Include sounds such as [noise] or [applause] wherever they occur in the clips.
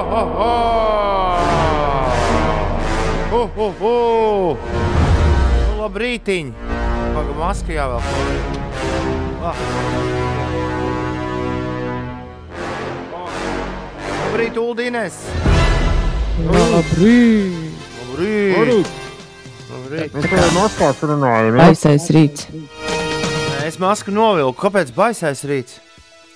Uh, uh, uh. Nu, labrītiņ! Pagaidām, maska jāvēl. Ah. Labrīt, Uldīnes! Labrīt! Labrīt! Labrīt! Mēs jau noskās runājam, ja? Baisais rīts. Es masku novilku. Kāpēc baisais rīts?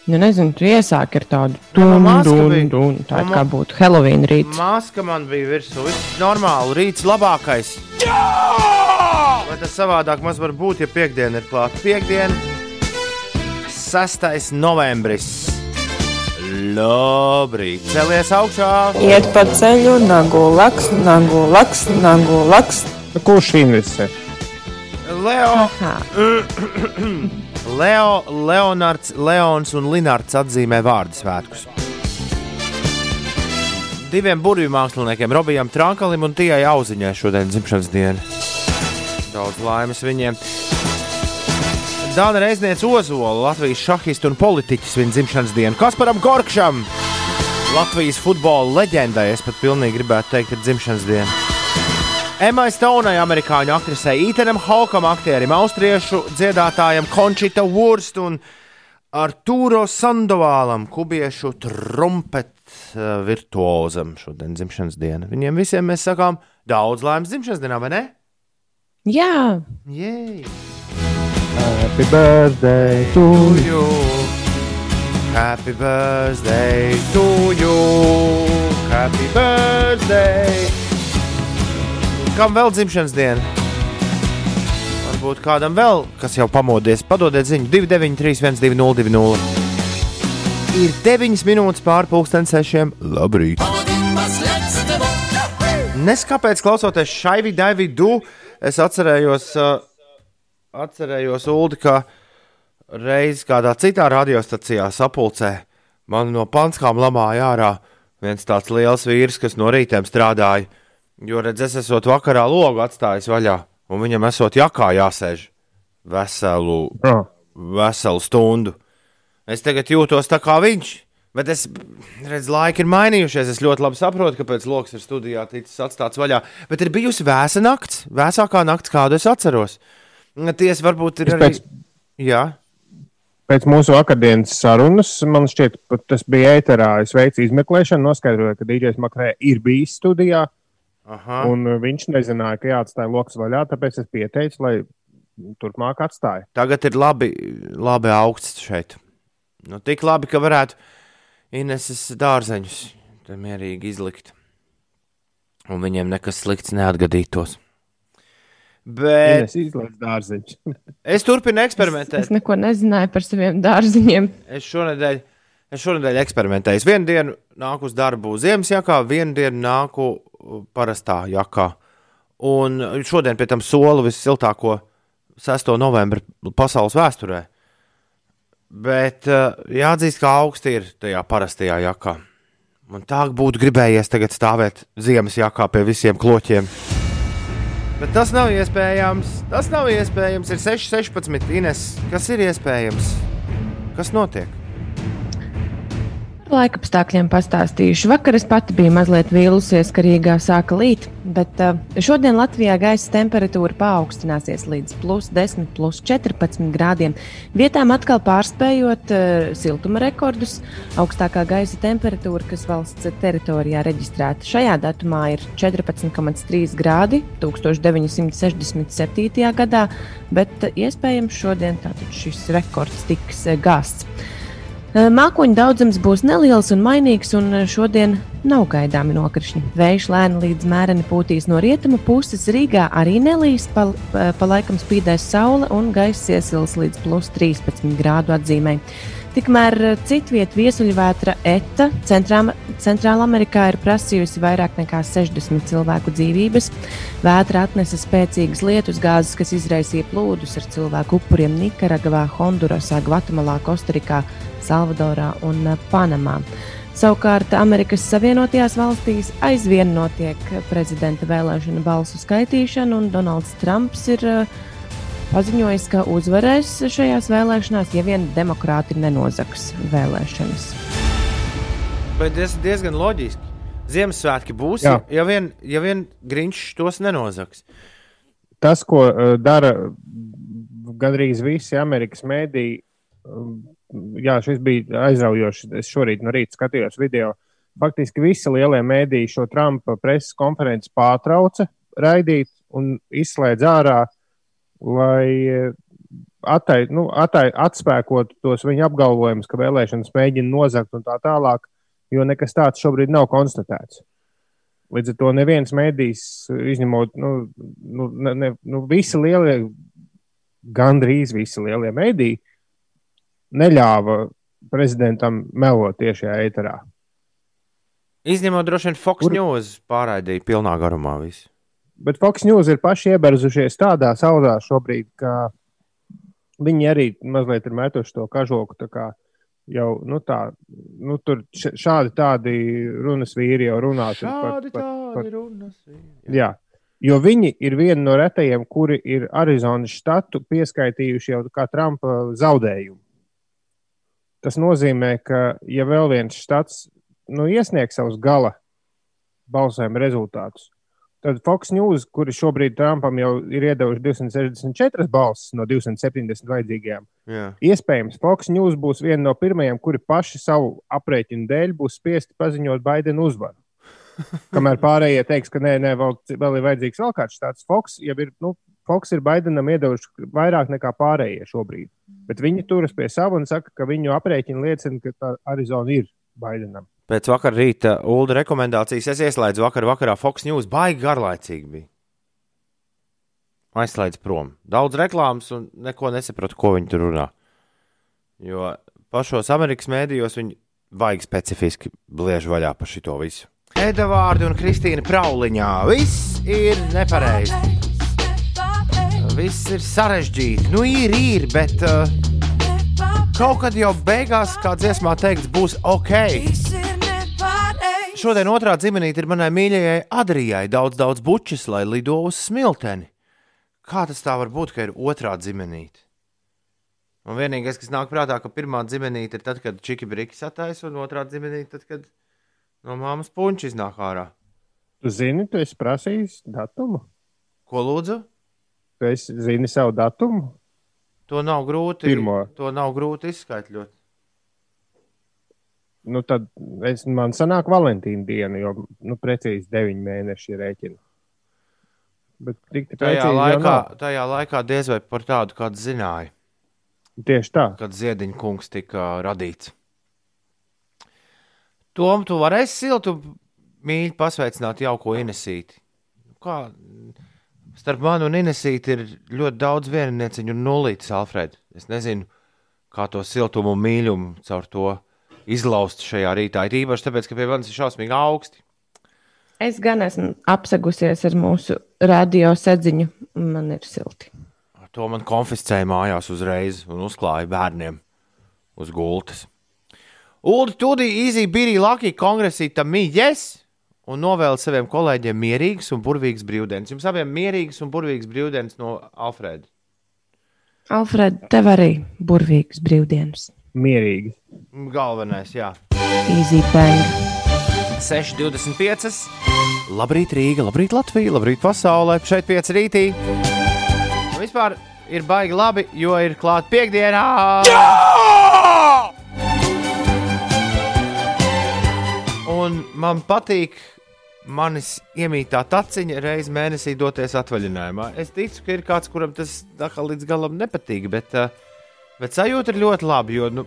Nu, nezinu, tu iesāki ar tādu tunu. Tā kā būtu Halloween rīts. Maska man bija virsū. Viss normāli. Rīts labākais. Jā! Vai tas savādāk maz var būt, ja piekdiena ir klāta? Piekdiena, 6. novembris. Labrīt! Celies augšā! Iet pa ceļu, nagu laks, nagu laks, nagu laks. Kurš investē? Leo! [clears throat] Leo, Leonards, Leons un Linārds atzīmē vārdu svētkus. Diviem burvju māksliniekiem, Robijam Trankalim un Tijai Auziņai šodien dzimšanas diena. Daudz laimes viņiem. Dāna Reizniece Ozola, Latvijas šahistu un politiķis viņa dzimšanas dienu. Kasparam Gorkšam, Latvijas futbola leģendai, es pat pilnīgi gribētu teikt, ir dzimšanas diena. Emai Stonai, amerikāņu aktrisei, Ītenam Hawkam, aktierim, austriešu dziedātājam Končita Wurst un Arturo Sandovālam, kubiešu trumpetu virtuozam šodien dzimšanas diena. Viņiem visiem mēs sakām daudz laimes dzimšanas dienā, vai ne? Jā, Jej! Happy birthday to To you. Happy birthday to you. Happy birthday. Kam vēl dzimšanas diena? Varbūt kādam vēl, kas jau pamodies, padodiet ziņu 293, 1202. Ir 9 minūtes pāri pusdienas sešiem. Labrīt! Neskapēc klausoties šai vidai, du, es atcerējos, atcerējos Ulu, ka reiz kādā citā radiostacijā sapulcē man no panskām lamāja ārā viens tāds liels vīrs, kas no rītiem strādāja. Jo, redz, es esmu vakarā logu atstājis vaļā, un viņam esot jakā jāsēž veselu, oh. veselu stundu. Es tagad jūtos tā kā viņš. Bet es redzu, laiki ir mainījušies. Es ļoti labi saprotu, kāpēc lokus ir studijā ticis atstāts vaļā. Bet ir bijusi vēsa nakts, vēsākā nakts, kādu es atceros. Tiesa varbūt ir Es arī. pēc- Jā, Pēc mūsu vakardienas sarunas man šķiet, tas bija ēterā. Es veicu izmeklēšanu, noskaidroju, ka DJs Makrē ir bijis studijā, aha. un viņš nezināja, ka jāatstāj lokus vaļā, tāpēc es pieteicu, lai turpmāk atstāja. Tagad ir labi, labi augsts šeit. Nu, tik labi, ka varētu Ineses dārzeņus te mierīgi izlikt. Un viņiem nekas slikts neatgadītos. Bet Es izlaidu dārziņš. es turpinu es, eksperimentēt. es neko nezināju par saviem dārziņiem. Es šonadēļ, es šonadēļ eksperimentēju. Vienu dienu nāku uz darbu ziemas jakā, vienu dienu nāku uh, parastā jakā. Un šodien pie tam soli vissiltāko 6. novembra pasaules vēsturē. Bet uh, jāatzīst, ka augsti ir tajā parastajā jakā. Man tā būtu gribējies tagad stāvēt ziemas jakā pie visiem kloķiem. Bet tas nav iespējams. Tas nav iespējams. Ir 6, 16. Ines, kas ir iespējams? Kas notiek? Laika apstākļiem pastāstīšu. Vakar es pati biju mazliet vīlusies, ka Rīgā sāka līt, bet uh, šodien Latvijā gaisa temperatūra paaugstināsies līdz plus 10, plus 14 grādiem. Vietām atkal pārspējot uh, siltuma rekordus. Augstākā gaisa temperatūra, kas valsts teritorijā reģistrēta šajā datumā, ir 14,3 grādi 1967. gadā, bet uh, iespējams šodien šis rekords tiks gāsts. Mākoņu daudzums būs neliels un mainīgs, un šodien nav gaidāmi nokrišņi. Vējš lēni līdz mēreni pūtīs no rietumu puses, Rīgā arī nelīs, pa, pa, laikam spīdēs saule un gaiss iesils līdz plus 13 grādu atzīmē. Tikmēr eh, citviet viesuļvētra ETA centrām, Centrāla Amerikā ir prasījusi vairāk nekā 60 cilvēku dzīvības. Vētra atnesa spēcīgas lietus gāzes, kas izraisīja plūdus ar cilvēku upuriem Nikaragvā, Hondurasā, Gvatemalā, Kostarikā, Salvadorā un eh, Panamā. Savukārt Amerikas Savienotajās valstīs aizvien notiek prezidenta vēlēšana balsu skaitīšana, un Donalds Trumps ir uh, paziņojis, ka uzvarēs šajās vēlēšanās, ja vien demokrāti nenozags vēlēšanas. Bet tas ir diezgan loģiski. Ziemassvētki būs, Jā. ja vien, ja vien Grinčs tos nenozags. Tas, ko uh, dara gandrīz visi Amerikas mēdīji, um, jā, šis bija aizraujošs. Es šorīt no rīta skatījos video. Faktiski visi lielie mēdīji šo Trumpa preses konferenci pārtrauca raidīt un izslēdz ārā, lai eh, attai, nu, attai, atspēkotu tos viņa apgalvojumus, ka vēlēšanas mēģina nozagt un tā tālāk, jo nekas tāds šobrīd nav konstatēts. Līdz ar to neviens mēdījis, izņemot nu, nu, ne, nu, visi lielie, gandrīz visi lielie mēdīji, neļāva prezidentam melot tiešajā eterā. Izņemot droši vien Fox Kur- News pārraidīja pilnā garumā visu. Bet Fox News ir paši ieberzušies tādā saudā šobrīd, ka viņi arī mazliet ir metuši to kažoku. tā kā Jau nu tā, nu, tur šādi tādi runas vīri jau runā. tur par- Šādi par- tādi par- runas. Jā, jo viņi ir viena no retajiem, kuri ir Arizonas štatu pieskaitījuši jau kā Trumpa zaudējumu. Tas nozīmē, ka, ja vēl viens štats nu, iesniegs savus gala balsojuma rezultātus, tad Fox News, kuri šobrīd Trumpam jau ir iedevuši 264 balsis no 270 vajadzīgajām, Jā. iespējams, Fox News būs viena no pirmajām, kuri paši savu aprēķinu dēļ būs spiesti paziņot Baidenu uzvaru. [laughs] Kamēr pārējie teiks, ka nē, nē vēl, vēl ir vajadzīgs vēl kāds tāds Fox, jau ir, nu, Fox ir Baidenam iedevuši vairāk nekā pārējie šobrīd. Bet viņi turas pie sava un saka, ka viņu aprēķini liecina, ka tā Arizona ir Baidenam. Pēc vakar rīta ULDA rekomendācijas es ieslēdzu vakar vakarā Fox News. Baigi garlaicīgi bija. Aizslēdz prom. Daudz reklāmas un neko nesapratu, ko viņi tur runā. Jo pašos Amerikas mēdījos viņi baigi specifiski bliež vaļā par šito visu. Edvards un Kristīna Prauliņā. Viss ir nepareizi. Viss ir sarežģīti. Nu, ir, ir, bet uh, kaut kad jau beigās, kā dziesmā teikts, būs ok. Šodien otrā dzimenīte ir manai mīļajai Adrijai. Daudz, daudz bučas, lai lido uz smilteni. Kā tas tā var būt, ka ir otrā dzimenīte? Man vienīgais, kas nāk prātā, ka pirmā dzimenīte ir tad, kad čiki brīķis attaisa, un otrā dzimenīte tad, kad no māmas puņķis iznāk ārā. Tu zini, tu esi prasījis datumu? Ko lūdzu? Tu esi zini savu datumu? To nav grūti, Pirmo. to nav grūti izskaidrot. Nu, tad es, man sanāk Valentīna diena, jo nu, precīzi 9 mēneši ir rēķina. Bet tik Tajā laikā, tajā laikā diez vai par tādu kādu zināja, Tieši tā. kad Ziediņa kungs tika radīts. Tom, tu varēsi siltu mīļi pasveicināt jauko Inesīti. Kā starp mani un Inesīti ir ļoti daudz viennieciņu un nulītes, Alfred. Es nezinu, kā to siltumu un mīļumu caur to izlaust šajā rītā. Ir īpaši tāpēc, ka pie manis ir šausmīgi augsti. Es gan esmu apsegusies ar mūsu radio sedziņu. Man ir silti. Ar to man konfiscēja mājās uzreiz un uzklāja bērniem uz gultas. Ulu Tudī, Easy, Birī, Laki, kongresīta mīļes un novēl saviem kolēģiem mierīgas un burvīgas brīvdienas. Jums abiem mierīgas un burvīgas brīvdienas no Alfrēda. Alfred, tev arī burvīgas brīvdienas. Mierīgi. Galvenais, jā. Easy bang. 6,25. Labrīt, Rīga, labrīt, Latvija, labrīt, pasaulē. Šeit 5 rītī. Vispār ir baigi labi, jo ir klāta piekdienā. Un man patīk manis iemītā taciņa reizi mēnesī doties atvaļinājumā. Es ticu, ka ir kāds, kuram tas tā kā līdz galam nepatīk, bet, uh, bet sajūta ir ļoti labi, jo nu,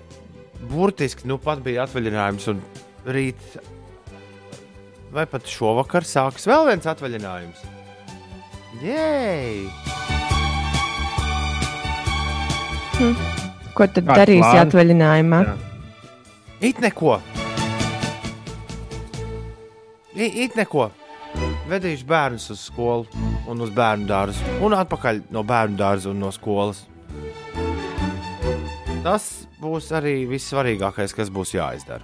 burtiski nu pat bija atvaļinājums un rīt vai pat šovakar sākas vēl viens atvaļinājums. Jej! Ko tad Kādi darīsi plāni? atvaļinājumā? Jā. It neko! It neko! Vedīšu bērnus uz skolu un uz bērnu dārzu, un atpakaļ no bērnu dārza un no skolas. Tas būs arī vissvarīgākais, kas būs jāizdara.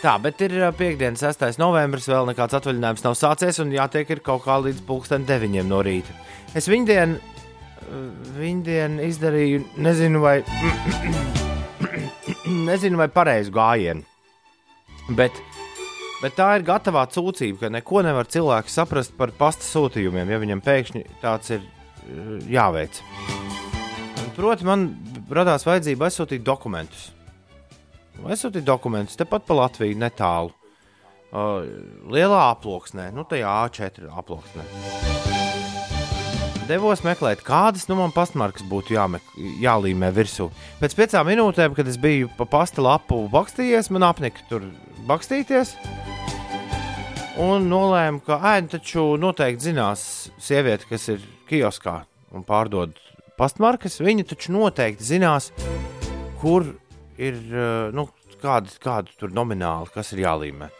Tā, bet ir piekdiena, 6. novembris, vēl nekāds atvaļinājums nav sācies, un jātiek ir kaut kā līdz pulksten 9 no rīta. Es viņu dienu izdarīju, nezinu vai, [clears throat] nezinu vai pareizu gājienu. Bet, bet tā ir gatavā sūdzība, ka neko nevar cilvēks saprast par pasta sūtījumiem, ja viņam pēkšņi tāds ir eh, jāveic. Proti, man radās vajadzība aizsūtīt dokumentus. Aizsūtīt dokumentus tepat pa Latviju netālu. Uh, lielā aploksnē, nu tajā A4 aploksnē. Devos meklēt, kādas nu man pastmarkas būtu jāmek, jālīmē virsū. Pēc piecām minūtēm, kad es biju pa pasta lapu bakstījies, man apnika tur bakstīties. Un nolēmu, ka ēna taču noteikti zinās sieviete, kas ir kioskā un pārdod pastmarkas. Viņa taču noteikti zinās, kur ir, eh, nu, kāda, kāda tur nomināli, kas ir jālīmē.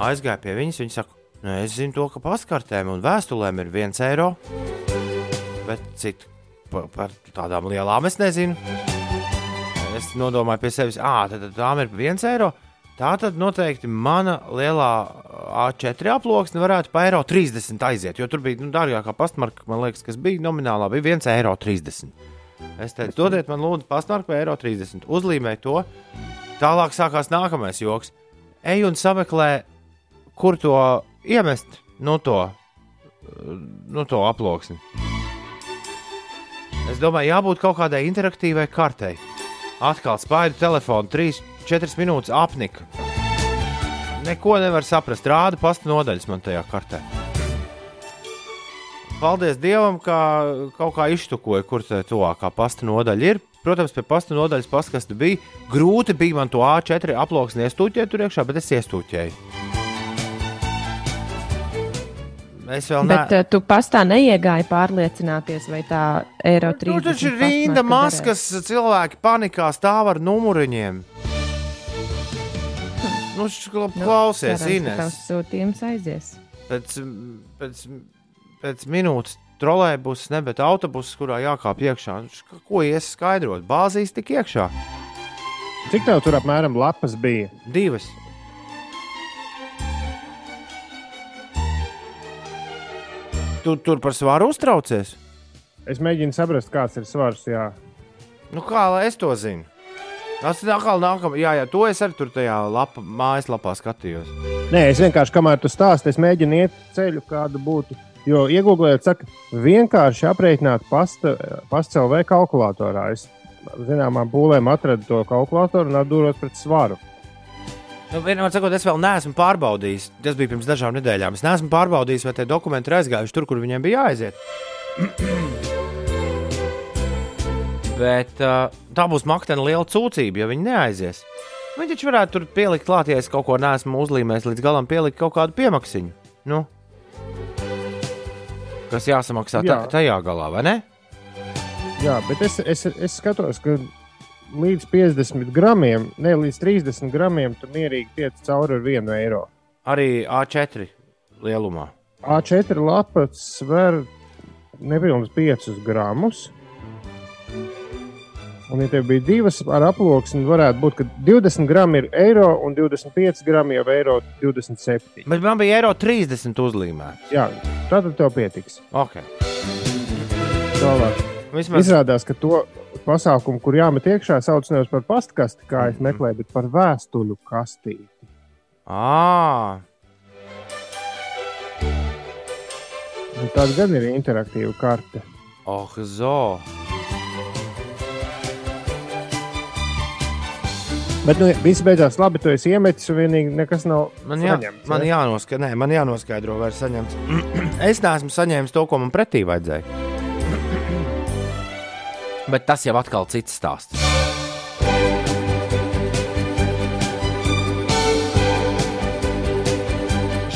Aizgāju pie viņas, viņa saka, nē, es zinu to, ka pastkartēm un vēstulēm ir viens eiro bet citu par, par tādām lielām es nezinu. Es nodomāju pie sevis, ah, tad, tām ir viens eiro. Tā tad noteikti mana lielā A4 aploksne varētu pa eiro 30 aiziet, jo tur bija nu, dārgākā pastmarka, man liekas, kas bija nominālā, bija 1,30 eiro. Es teicu, dodiet man lūdzu pastmarku par eiro 30. Uzlīmēju to. Tālāk sākās nākamais joks. Ej un sameklē, kur to iemest, no to, no to aploksni. Es domāju, jābūt kaut kādai interaktīvai kartei. Atkal spaidu telefonu, 3-4 minūtes apnika. Neko nevar saprast. Rāda pasta nodaļas man tajā kartē. Paldies Dievam, ka kaut kā iztukoja, kur tā tuvākā pasta nodaļa ir. Protams, pie pasta nodaļas paskastu bija grūti bija man to A4 aploksni iestūķēt tur iekšā, bet es iestūķēju. Es vēl neesmu. Bet ne... uh, tu pastā neiegāji pārliecināties, vai tā eiro 30. Nu, taču ir rinda maskas, cilvēki panikā stāv ar numuriņiem. Nu, nu, klausies, nu, Ines. Tas sūtījums aizies. Pēc, pēc, pēc minūtes trolēļbus, ne bet autobuss, kurā jākāp iekšā. Ko ies skaidrot? Bāzīs tik iekšā. Cik tev tur apmēram lapas bija? Divas. Tu tur par svaru uztraucies? Es mēģinu saprast, kāds ir svars. Jā. Nu, kā lai es to zinu? Tas ir atkal nākamais. Jā, jā, to es arī tur tajā lapa, mājaslapā skatījos. Nē, es vienkārši, kamēr tu stāsti, es mēģinu iet ceļu, kādu būtu. Jo iegūlējot, saka, vienkārši aprēķināt pasta, pasta LV kalkulatorā. Es zināmām pūlēm atradu to kalkulatoru un atdūros pret svaru. Nu, vienmēr sakot, es vēl neesmu pārbaudījis. Tas bija pirms dažām nedēļām. Es neesmu pārbaudījis, vai tie dokumenti ir aizgājuši tur, kur viņiem bija jāaiziet. [clears throat] Bet uh, tā būs maktena liela sūdzība, ja viņi neaizies. Viņi taču varētu tur pielikt klāt, ja es kaut ko neesmu uzlīmējis līdz galam, pielikt kaut kādu piemaksiņu. Nu, kas jāsamaksā Jā. tajā galā, vai ne? Jā, bet es, es, es skatos, ka līdz 50 gramiem, ne līdz 30 gramiem, tu mierīgi tiec cauri ar 1 eiro. Arī A4 lielumā. A4 lapa sver nepilnīgi 5 gramus. Un, ja tev bija divas ar aploksni, varētu būt, ka 20 gramu ir eiro un 25 gramu jau eiro 27. Bet man bija eiro 30 uzlīmēta. Jā, tad tev pietiks. Okay. Tālāk. Vismaz... Izrādās, ka to pasākumu, kur jāmet iekšā, sauc nevis par pastkasti, kā es mhm. meklēju, bet par vēstuļu kastīti. À. Nu, tāda gan ir interaktīva karte. Oh, zo! Bet nu, viss beidzās labi. Tu esi iemetis, un vienīgi nekas nav. Man, jā, saņemts, man, jānoska, nē, man jānoskaidro, vai ir saņemts. [clears throat] es neesmu saņēmis to, ko man pretī vajadzēja. Bet tas jau atkal cits stāsts.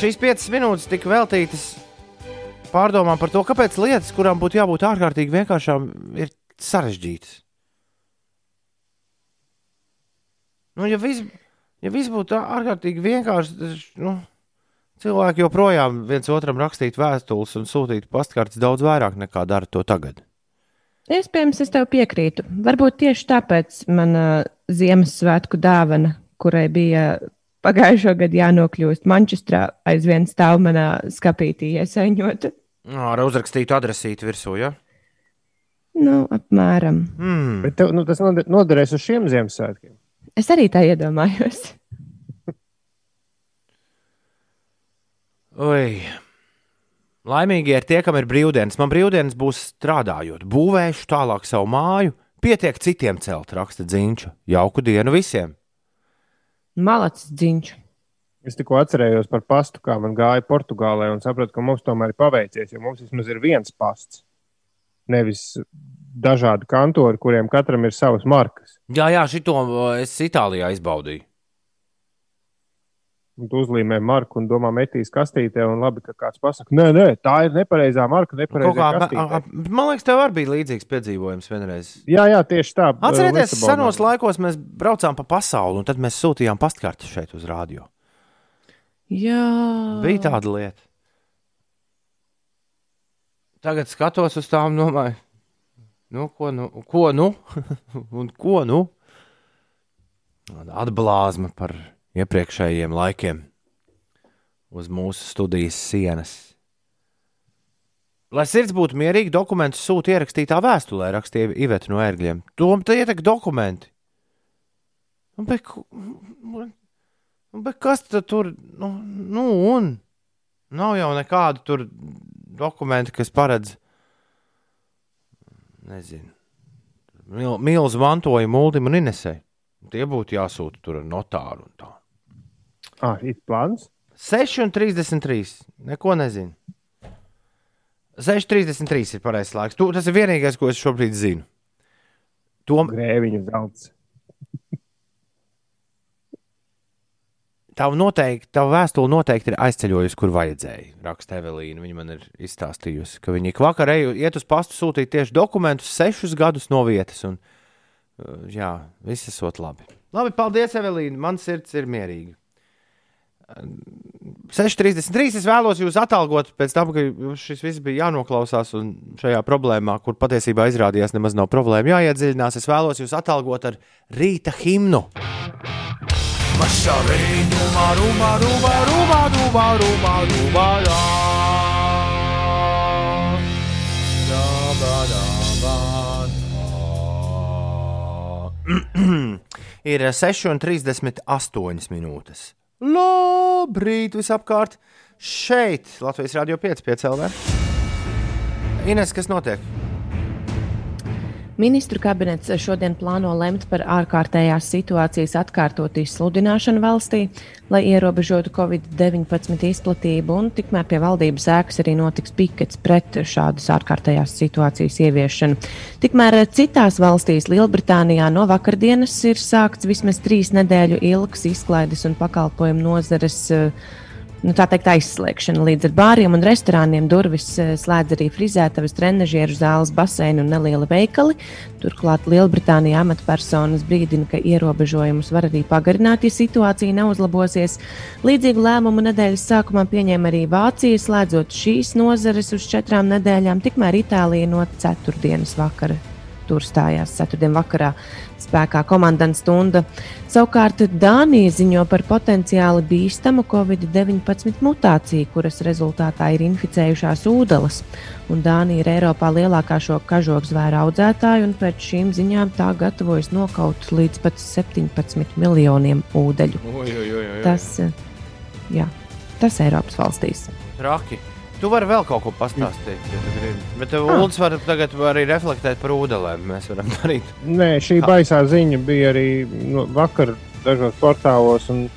Šīs piecas minūtes tika veltītas pārdomām par to, kāpēc lietas, kurām būtu jābūt ārkārtīgi vienkāršām, ir sarežģītas. Nu, ja viss ja vis būtu ārkārtīgi vienkārši, nu, cilvēki joprojām viens otram rakstītu vēstules un sūtītu pastkartes daudz vairāk nekā dara to tagad. Iespējams, es tev piekrītu. Varbūt tieši tāpēc mana Ziemassvētku dāvana, kurai bija pagājušo gadu jānokļūst Manchestrā, aizvien stāv manā skapītī iesaņota. Ar uzrakstītu adresīti virsū, ja? Nu, apmēram. Mm. Bet tev, nu, tas noderēs uz šiem Ziemassvētkiem. Es arī tā iedomājos. [laughs] Oi. Laimīgi ir tie, kam ir brīvdienas. Man brīvdienas būs strādājot, būvēšu tālāk savu māju. Pietiek citiem celt, raksta Zinča. Jauku dienu visiem! Malacis dziņš. Es tikko atcerējos par pastu, kā man gāja Portugālē, un sapratu, ka mums tomēr ir paveicies, jo mums vismaz ir viens pasts. Nevis dažādi kantori, kuriem katram ir savas markas. Jā, jā, šito uh, es Itālijā izbaudīju. Un tu uzlīmē marku un domā, metīs kastītē, un labi, ka kāds pasakā, nē, nē, tā ir nepareizā marka, nepareizā kā, kastītē. a- a- man liekas, tev arī bija līdzīgs piedzīvojums vienreiz. Jā, jā, tieši tā. Atcerieties, Lisabonā. senos laikos mēs braucām pa pasauli, un tad mēs sūtījām pastkartes šeit uz rādio. Jā, Bija tāda lieta. Tagad skatos uz tām, domāju, nu, ko nu, ko nu? [laughs] un ko nu? Atblāzma par iepriekšējiem laikiem uz mūsu studijas sienas. Lai sirds būtu mierīga, dokumentus sūta ierakstītā vēstulē, rakstīja Iveta no ērgļiem. Tom te ietek dokumenti. Nu, bet, nu, bet kas tad tur, nu, nu un? Nav jau nekādu tur dokumentu, kas paredz, nezinu, mil, milzu mantojumu Multim un Inesai. Tie būtu jāsūta tur ar notāru un tā. Ah, ir plāns. 6,33. Neko nezinu. 6,33 ir pareizais laiks. Tu, tas ir vienīgais, ko es šobrīd zinu. Tom, Grēviņu zelts. Tava, noteikti, tava vēstule noteikti ir aizceļojusi, kur vajadzēja. Raksta Evelīna. Viņa man ir izstāstījusi, ka viņa ik vakar eju, iet uz pastu sūtīt tieši dokumentus sešus gadus no vietas. Un, uh, jā, viss esot labi. Labi, paldies, Evelīna. Man sirds ir mierīga. 6,33. Es vēlos jūs atalgot pēc tam, ka šis viss bija jānoklausās. Un šajā problēmā, kur patiesībā izrādījās nemaz nav problēma, jāiedziļinās, es vēlos jūs atalgot ar rīta himnu. [clears throat] Ir 6,38 minūtes. Labrīt, visapkārt! Šeit Latvijas Rādio 5, 5 LV. Ines, kas notiek? Ministru kabinets šodien plāno lemt par ārkārtējās situācijas atkārtot izsludināšanu valstī, lai ierobežotu Covid-19 izplatību, un tikmēr pie valdības ēkas arī notiks pikets pret šādas ārkārtējās situācijas ieviešanu. Tikmēr citās valstīs, Lielbritānijā, no vakardienas ir sākts vismaz trīs nedēļu ilgs izklaides un pakalpojumu nozares. eh, nu, tā teikt, aizslēgšana. Līdz ar bāriem un restorāniem durvis eh, slēdz arī frizētavas, trenižieru zāles, baseini un nelieli veikali. Turklāt Lielbritānijā amatpersonas brīdina, ka ierobežojumus var arī pagarināt, ja situācija neuzlabosies. Līdzīgu lēmumu nedēļas sākumā pieņēma arī Vācija, slēdzot šīs nozares uz četrām nedēļām, tikmēr Itālija no ceturtdienas vakara. Tur stājās ceturtdien vakarā spēkā komandas stunda. Savukārt Dānija ziņo par potenciāli bīstamu Covid-19 mutāciju, kuras rezultātā ir inficējušās ūdeles. Un Dānija ir Eiropā lielākā šo kažoku zvēru audzētāja, un pēc šīm ziņām tā gatavojas nokaut līdz pat 17 miljoniem ūdeļu. Ui, ui, ui, ui. Tas, jā, tas Eiropas valstīs. Traki. Tu vari vēl kaut ko pastāstīt, ja tu gribi. Bet tev Ah. Ulas var tagad arī reflektēt par ūdelēm. Mēs varam [laughs] darīt. Nē, šī baisā ziņa bija arī nu, vakar dažos portālos. un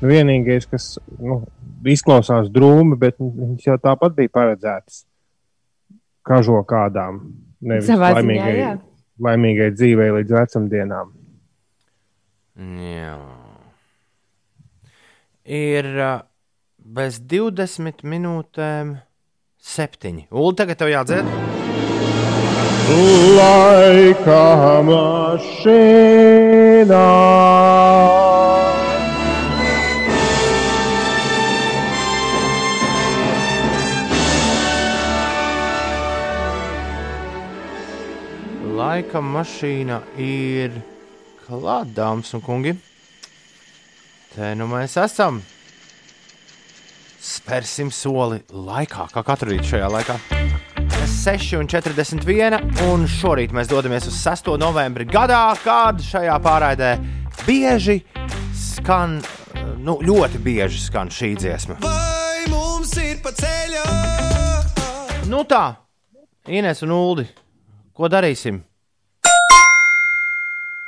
Vienīgais, kas nu, izklausās drūmi, bet viņš jau tāpat bija paredzēts kažo kādām. Nevis Savā ziņā, laimīgai, jā. laimīgai dzīvei līdz vecumdienām. Jā. Ir uh, bez 20 minūtēm septiņi. Ulu, tagad tev jādzird. Laika mašīnā. Laika mašīna ir klāta, dāmas un kungi. Te nu mēs esam. Spērsim soli laikā, kā katru rītu šajā laikā. 6,41. Un šorīt mēs dodamies uz 6. novembri gadā, kad šajā pārraidē bieži skan, nu, ļoti bieži skan šī dziesma. Vai mums ir Nu tā, Ines un Uldi, ko darīsim?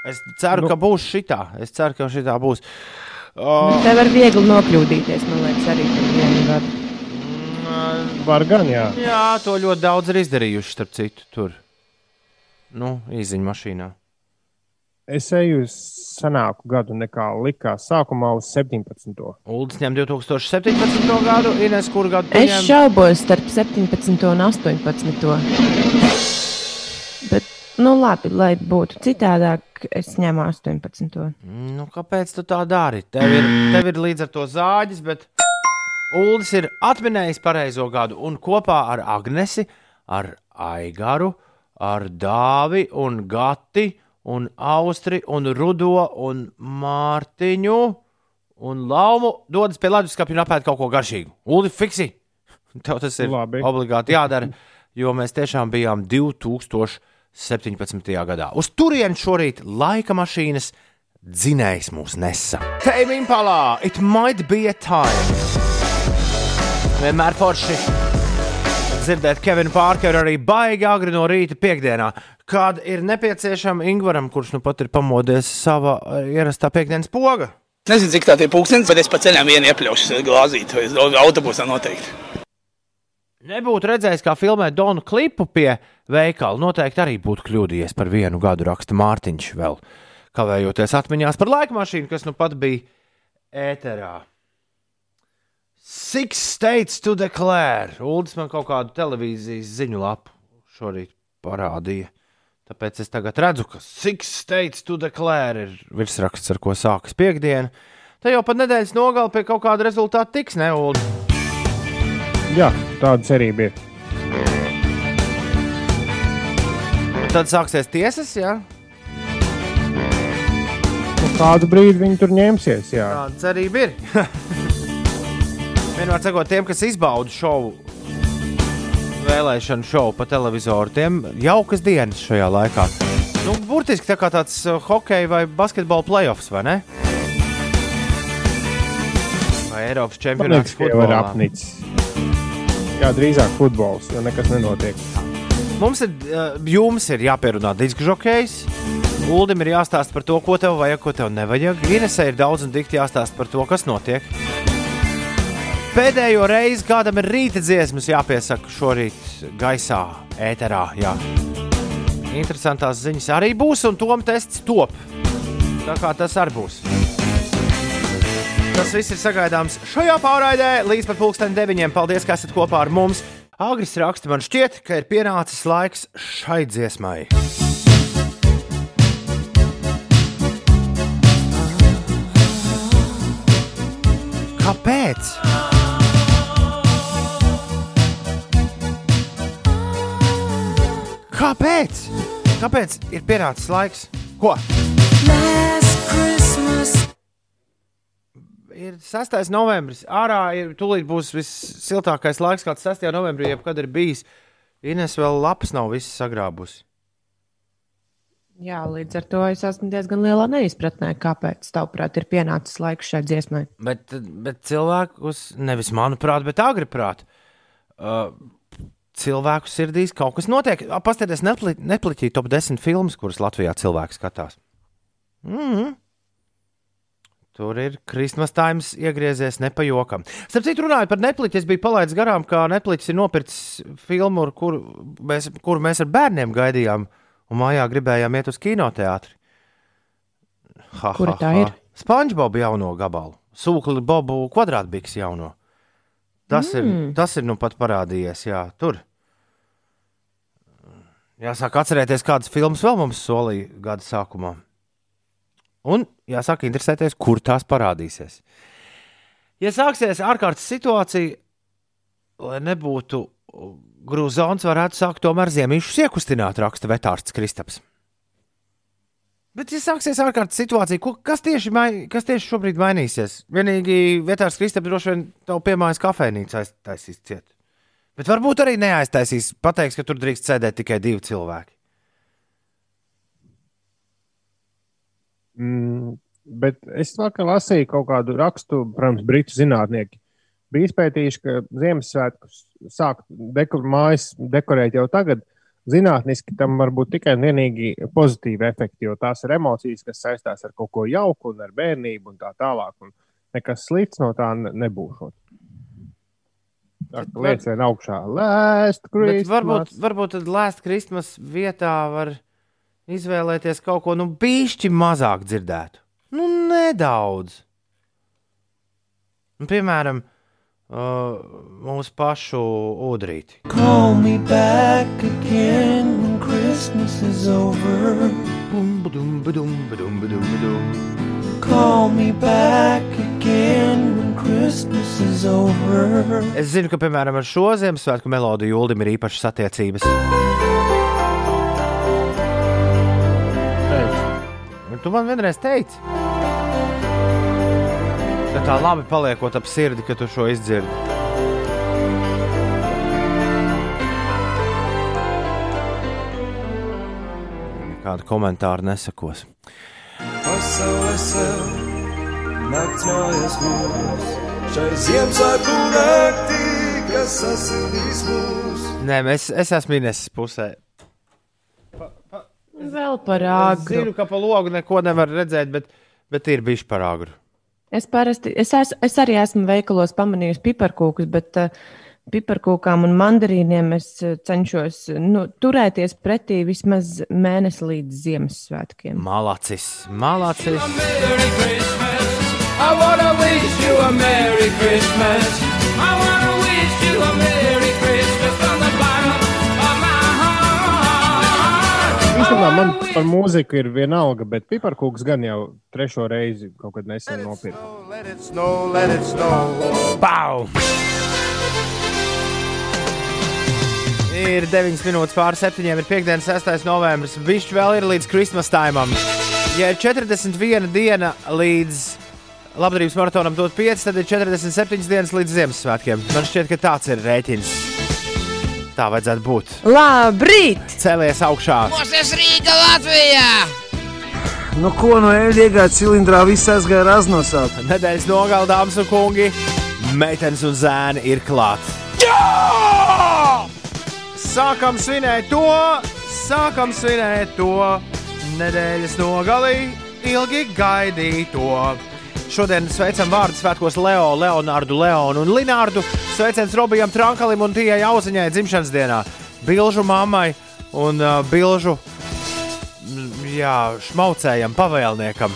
Es ceru, nu. ka būs šitā. Es ceru, ka šitā būs. Uh, Tev var viegli nokļūdīties, man liekas, arī vienu gadu. Var gan, jā. Jā, to ļoti daudz ir izdarījuši, starp citu, tur. Nu, īziņā mašīnā. Es eju uz senāku gadu nekā likās. Sākumā uz 17. Uldis ņem 2017. gadu, Ines, kur gadu? tu Es šaubos starp 17 un 18. Bet, nu labi, lai būtu citādāk, es ņemu 18. Nu, kāpēc tu tā dari? Tev ir, tev ir līdz ar to zāģis, bet Uldis ir atminējis pareizo gadu un kopā ar Agnesi, ar Aigaru, ar Dāvi un Gati un Austri un Rudo un Mārtiņu un Laumu dodas pie Latvijas skapja un apēd kaut ko garšīgu. Uldi, fiksi! [laughs] Tev tas ir Labi. obligāti jādara, [laughs] jo mēs tiešām bijām 2017. gadā. Uz turieni šorīt laika mašīnas dzinējs mūs nesa. Tame impalā, it might be a time. Vienmēr forši dzirdēt Kevinu Pārkeru arī baigi agri no rīta piekdienā, kad ir nepieciešama Ingvaram, kurš nu pat ir pamodies savā eh, ierastā piekdienas poga. Nezinu, cik tā ir pūkstens, bet es pa ceļam vienu iepļaušu glāzīt, vai autobusā noteikti. Nebūtu redzējis, kā filmē Donu klipu pie veikala. Noteikti arī būtu kļūdījies par vienu gadu, raksta Mārtiņš, vēl kavējoties atmiņās par laika mašīnu, kas nu pat bija ēterā. Six states to declare. Uldis man kaut kādu televīzijas ziņu lapu šorīt parādīja. Tāpēc es tagad redzu, ka Six states to declare ir virsraksts, ar ko sākas piekdiena. Te jau pat nedēļas nogalē pie kaut kāda rezultāta tiks, ne Uldis? Jā, tāda cerība ir. Tad sāksies tiesas, jā. Nu, kādu brīdi viņi tur ņemsies. Jā. Tāda cerība ir. [laughs] Vienmēr sakot, tiem, kas izbauda šovu, vēlēšanu šovu pa televizoru, tiem jaukas dienas šajā laikā. Nu, burtiski tā kā tāds uh, hockey vai basketbola playoffs, vai ne? Vai Eiropas čempionāts futbolā. apnicis. Jā, drīzāk futbols, jo nekas nenotiek. Mums ir, uh, jums ir jāpierunā disku žokejs. Uldim ir jāstāsta par to, ko tev vajag, ko tev nevajag. Inesē ir daudz un dikti jāstāsta par to, kas notiek. Pēdējo reizi kādam ir rīta dziesmas jāpiesaka šorīt gaisā, ēterā. Jā. Interesantās ziņas arī būs, un tom tests top. Tā kā tas arī būs. Tas viss ir sagaidāms šajā pārraidē līdz pat pulksten deviņiem. Paldies, ka esat kopā ar mums. Agris raksta, man šķiet, ka ir pienācis laiks šai dziesmai. Kāpēc? Kāpēc? Kāpēc ir pienācis laiks? Ko? Ir 6. novembris. Ārā ir tūlīt būs vissiltākais laiks, kāds 6. novembrī jebkad ir bijis. Ines vēl lapas nav visas sagrābusi. Jā, līdz ar to es esmu diezgan lielā neizpratnē, kāpēc, tavuprāt, ir pienācis laiks šai dziesmai. Bet, bet cilvēkus, nevis manuprāt, bet agri prāt, uh, cilvēku sirdīs kaut kas notiek. Pastāties, nepliķī top 10 filmas, kuras Latvijā cilvēki skatās. Mm -hmm. Tur ir Kristmas Times iegriezies nepajokam. Starp citu, runājot par Netflix, es biju palaidis garām, ka Netflix ir nopircis filmu, kuru mēs, kuru mēs ar bērniem gaidījām, un mājā gribējām iet uz kinoteātri. Ha, Kura tā ir? Spongebob jauno gabalu, Sūkli Bobu kvadrātbiks jauno. Tas, mm. ir, tas ir nu pat parādījies, jā, tur. Jāsāk atcerēties, kādas filmas vēl mums solīja gada sākumā. Un jāsāk interesēties, kur tās parādīsies. Ja sāksies ārkārtas situācija, lai nebūtu grūzons, varētu sākt tomēr ziemīšus iekustināt, raksta vetārsts Kristaps. Bet, ja sāksies ārkārtas situācija, ko, kas, tieši mai, kas tieši šobrīd mainīsies? Vienīgi vetārsts Kristaps droši vien tev piemājas kafejnīcu aiztaisīs ciet. Bet varbūt arī neaiztaisīs, pateiks, ka tur drīkst sēdēt tikai divi cilvēki. Mm, bet es vakar lasīju kaut kādu rakstu, protams, britu zinātnieki. Bija izpētījuši, ka Ziemassvētkus sākt dekor, mājas dekorēt jau tagad, zinātniski tam var būt tikai un vienīgi pozitīvi efekti, jo tās ir emocijas, kas saistās ar kaut ko jauku un ar bērnību un tā tālāk. Un nekas slikts no tā ne- nebūs. Vien augšā. Last Bet Christmas. varbūt, varbūt tad Last Christmas vietā var izvēlēties kaut ko nu, bišķi mazāk dzirdētu. Nu, nedaudz. Nu, piemēram, uh, mūsu pašu udrīti. Call me back again when Christmas is over. Bum, badum, badum, badum, badum, badum. Call me back again when Christmas is over. Es zinu, ka, piemēram, ar šo Ziemassvētku melodiju Ulim ir īpašas attiecības. Un tu man vienreiz teici, ka tā labi paliekot ap sirdi, ka tu šo izdzirdi. Kāda komentāra nesakos. Pasaulē nakts mājas mūs, šai Ziemassvētku naktī, kas sasildīs mūs. Nē, es, es esmu Ines pusē. Vēl par Es āgru. zinu, ka pa logu neko nevar redzēt, bet, bet ir bijis par agru. Es, parasti, es, es, es arī esmu veikalos pamanījusi piparkūkus, bet uh, piparkūkām un mandarīniem es uh, cenšos nu, turēties pretī vismaz mēnesi līdz Ziemassvētkiem. Malacis, malacis. I wanna wish you a Merry Christmas. I wanna wish you a Merry Īstenībā man par mūziku ir vienalga, bet piparkūks gan jau trešo reizi kaut kad nesen nopirku. Pau! Ir 9 minūtes pār 7, ir piekdienas 6. novembris. Viņš vēl ir līdz Christmas taimam. Ja ir 41 diena līdz labdarības maratonam, dot 5, tad ir 47 dienas līdz Ziemassvētkiem. Man šķiet, ka tāds ir rēķins. Tā vajadzētu būt. Labrīt! Cēlies augšā. Mosies Rīga Latvijā! Nu, ko no ēdīgā cilindrā viss aizgāja raznosāt? Nedēļas nogalē, dāmas un kungi, meitenes un zēni ir klāt. Sākam svinēt to, sākam svinēt to nedēļas nogalī, ilgi gaidīto. Šodien sveicam vārdu svētkos Leo, Leonārdu, Leonu un Linārdu. Sveiciens Robijam Trankalim un Tijai Auziņai dzimšanas dienā, Bilžu mammai un uh, Bilžu jā, šmaucējam, pavēlniekam.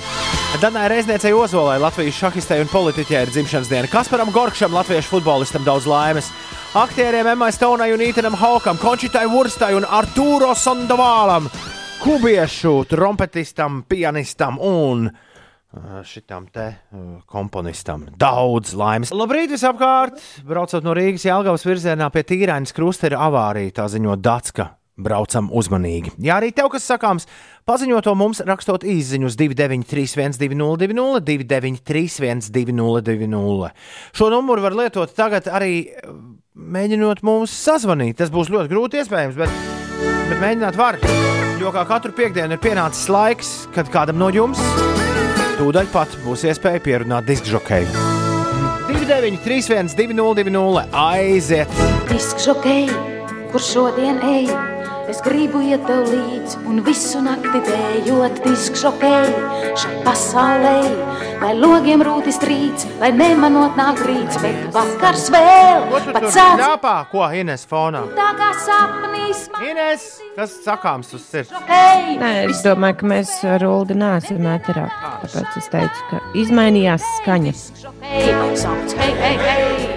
Danai Reizniecei Ozolai, Latvijas šahistei un politiķei ir dzimšanas diena. Kasparam Gorkšam, latviešu futbolistam, daudz laimes. Aktieriem Emmai Stonai un Ītenam Haukam, Končitai Vurstai un Artūro Sondovālam, kubiešu trompetistam, pianistam un šitam te komponistam. Daudz laimes. Labrīt visapkārt! Braucot no Rīgas Jālgavas virzienā pie Tīrainas krusta ir avārija, tā ziņo Datska. Braucam uzmanīgi. Ja arī tev kas sakāms, paziņo to mums, rakstot īsiņu uz 293, 202, 293, 202. Šo numuru var lietot tagad arī mēģinot mums sazvanīt. Tas būs ļoti grūti iespējams, bet, bet mēģināt var. Jo kā katru piekdienu ir pienācis laiks, kad kādam no jums tūdaļ pat būs iespēja pierunāt diskžokeju. 293, 202, aiziet! Diskžokei, kur šodien ej, es gribu iet tev līdzi un visu nakti dējot diskžokei šai pasaulē. Lai logiem rūtis trīc, lai nemanot nāk rīts, bet vakars vēl pats sāc ļāpā? Ko Ines fonā? tā kā sapnīs. Ines, kas sakāms uz sirds? Hei! Nē, es domāju, ka mēs ar Ulu neesam ēterā. Tāpēc es teicu, ka izmainījās skaņa. Hei, sauc, hei, hei, hei!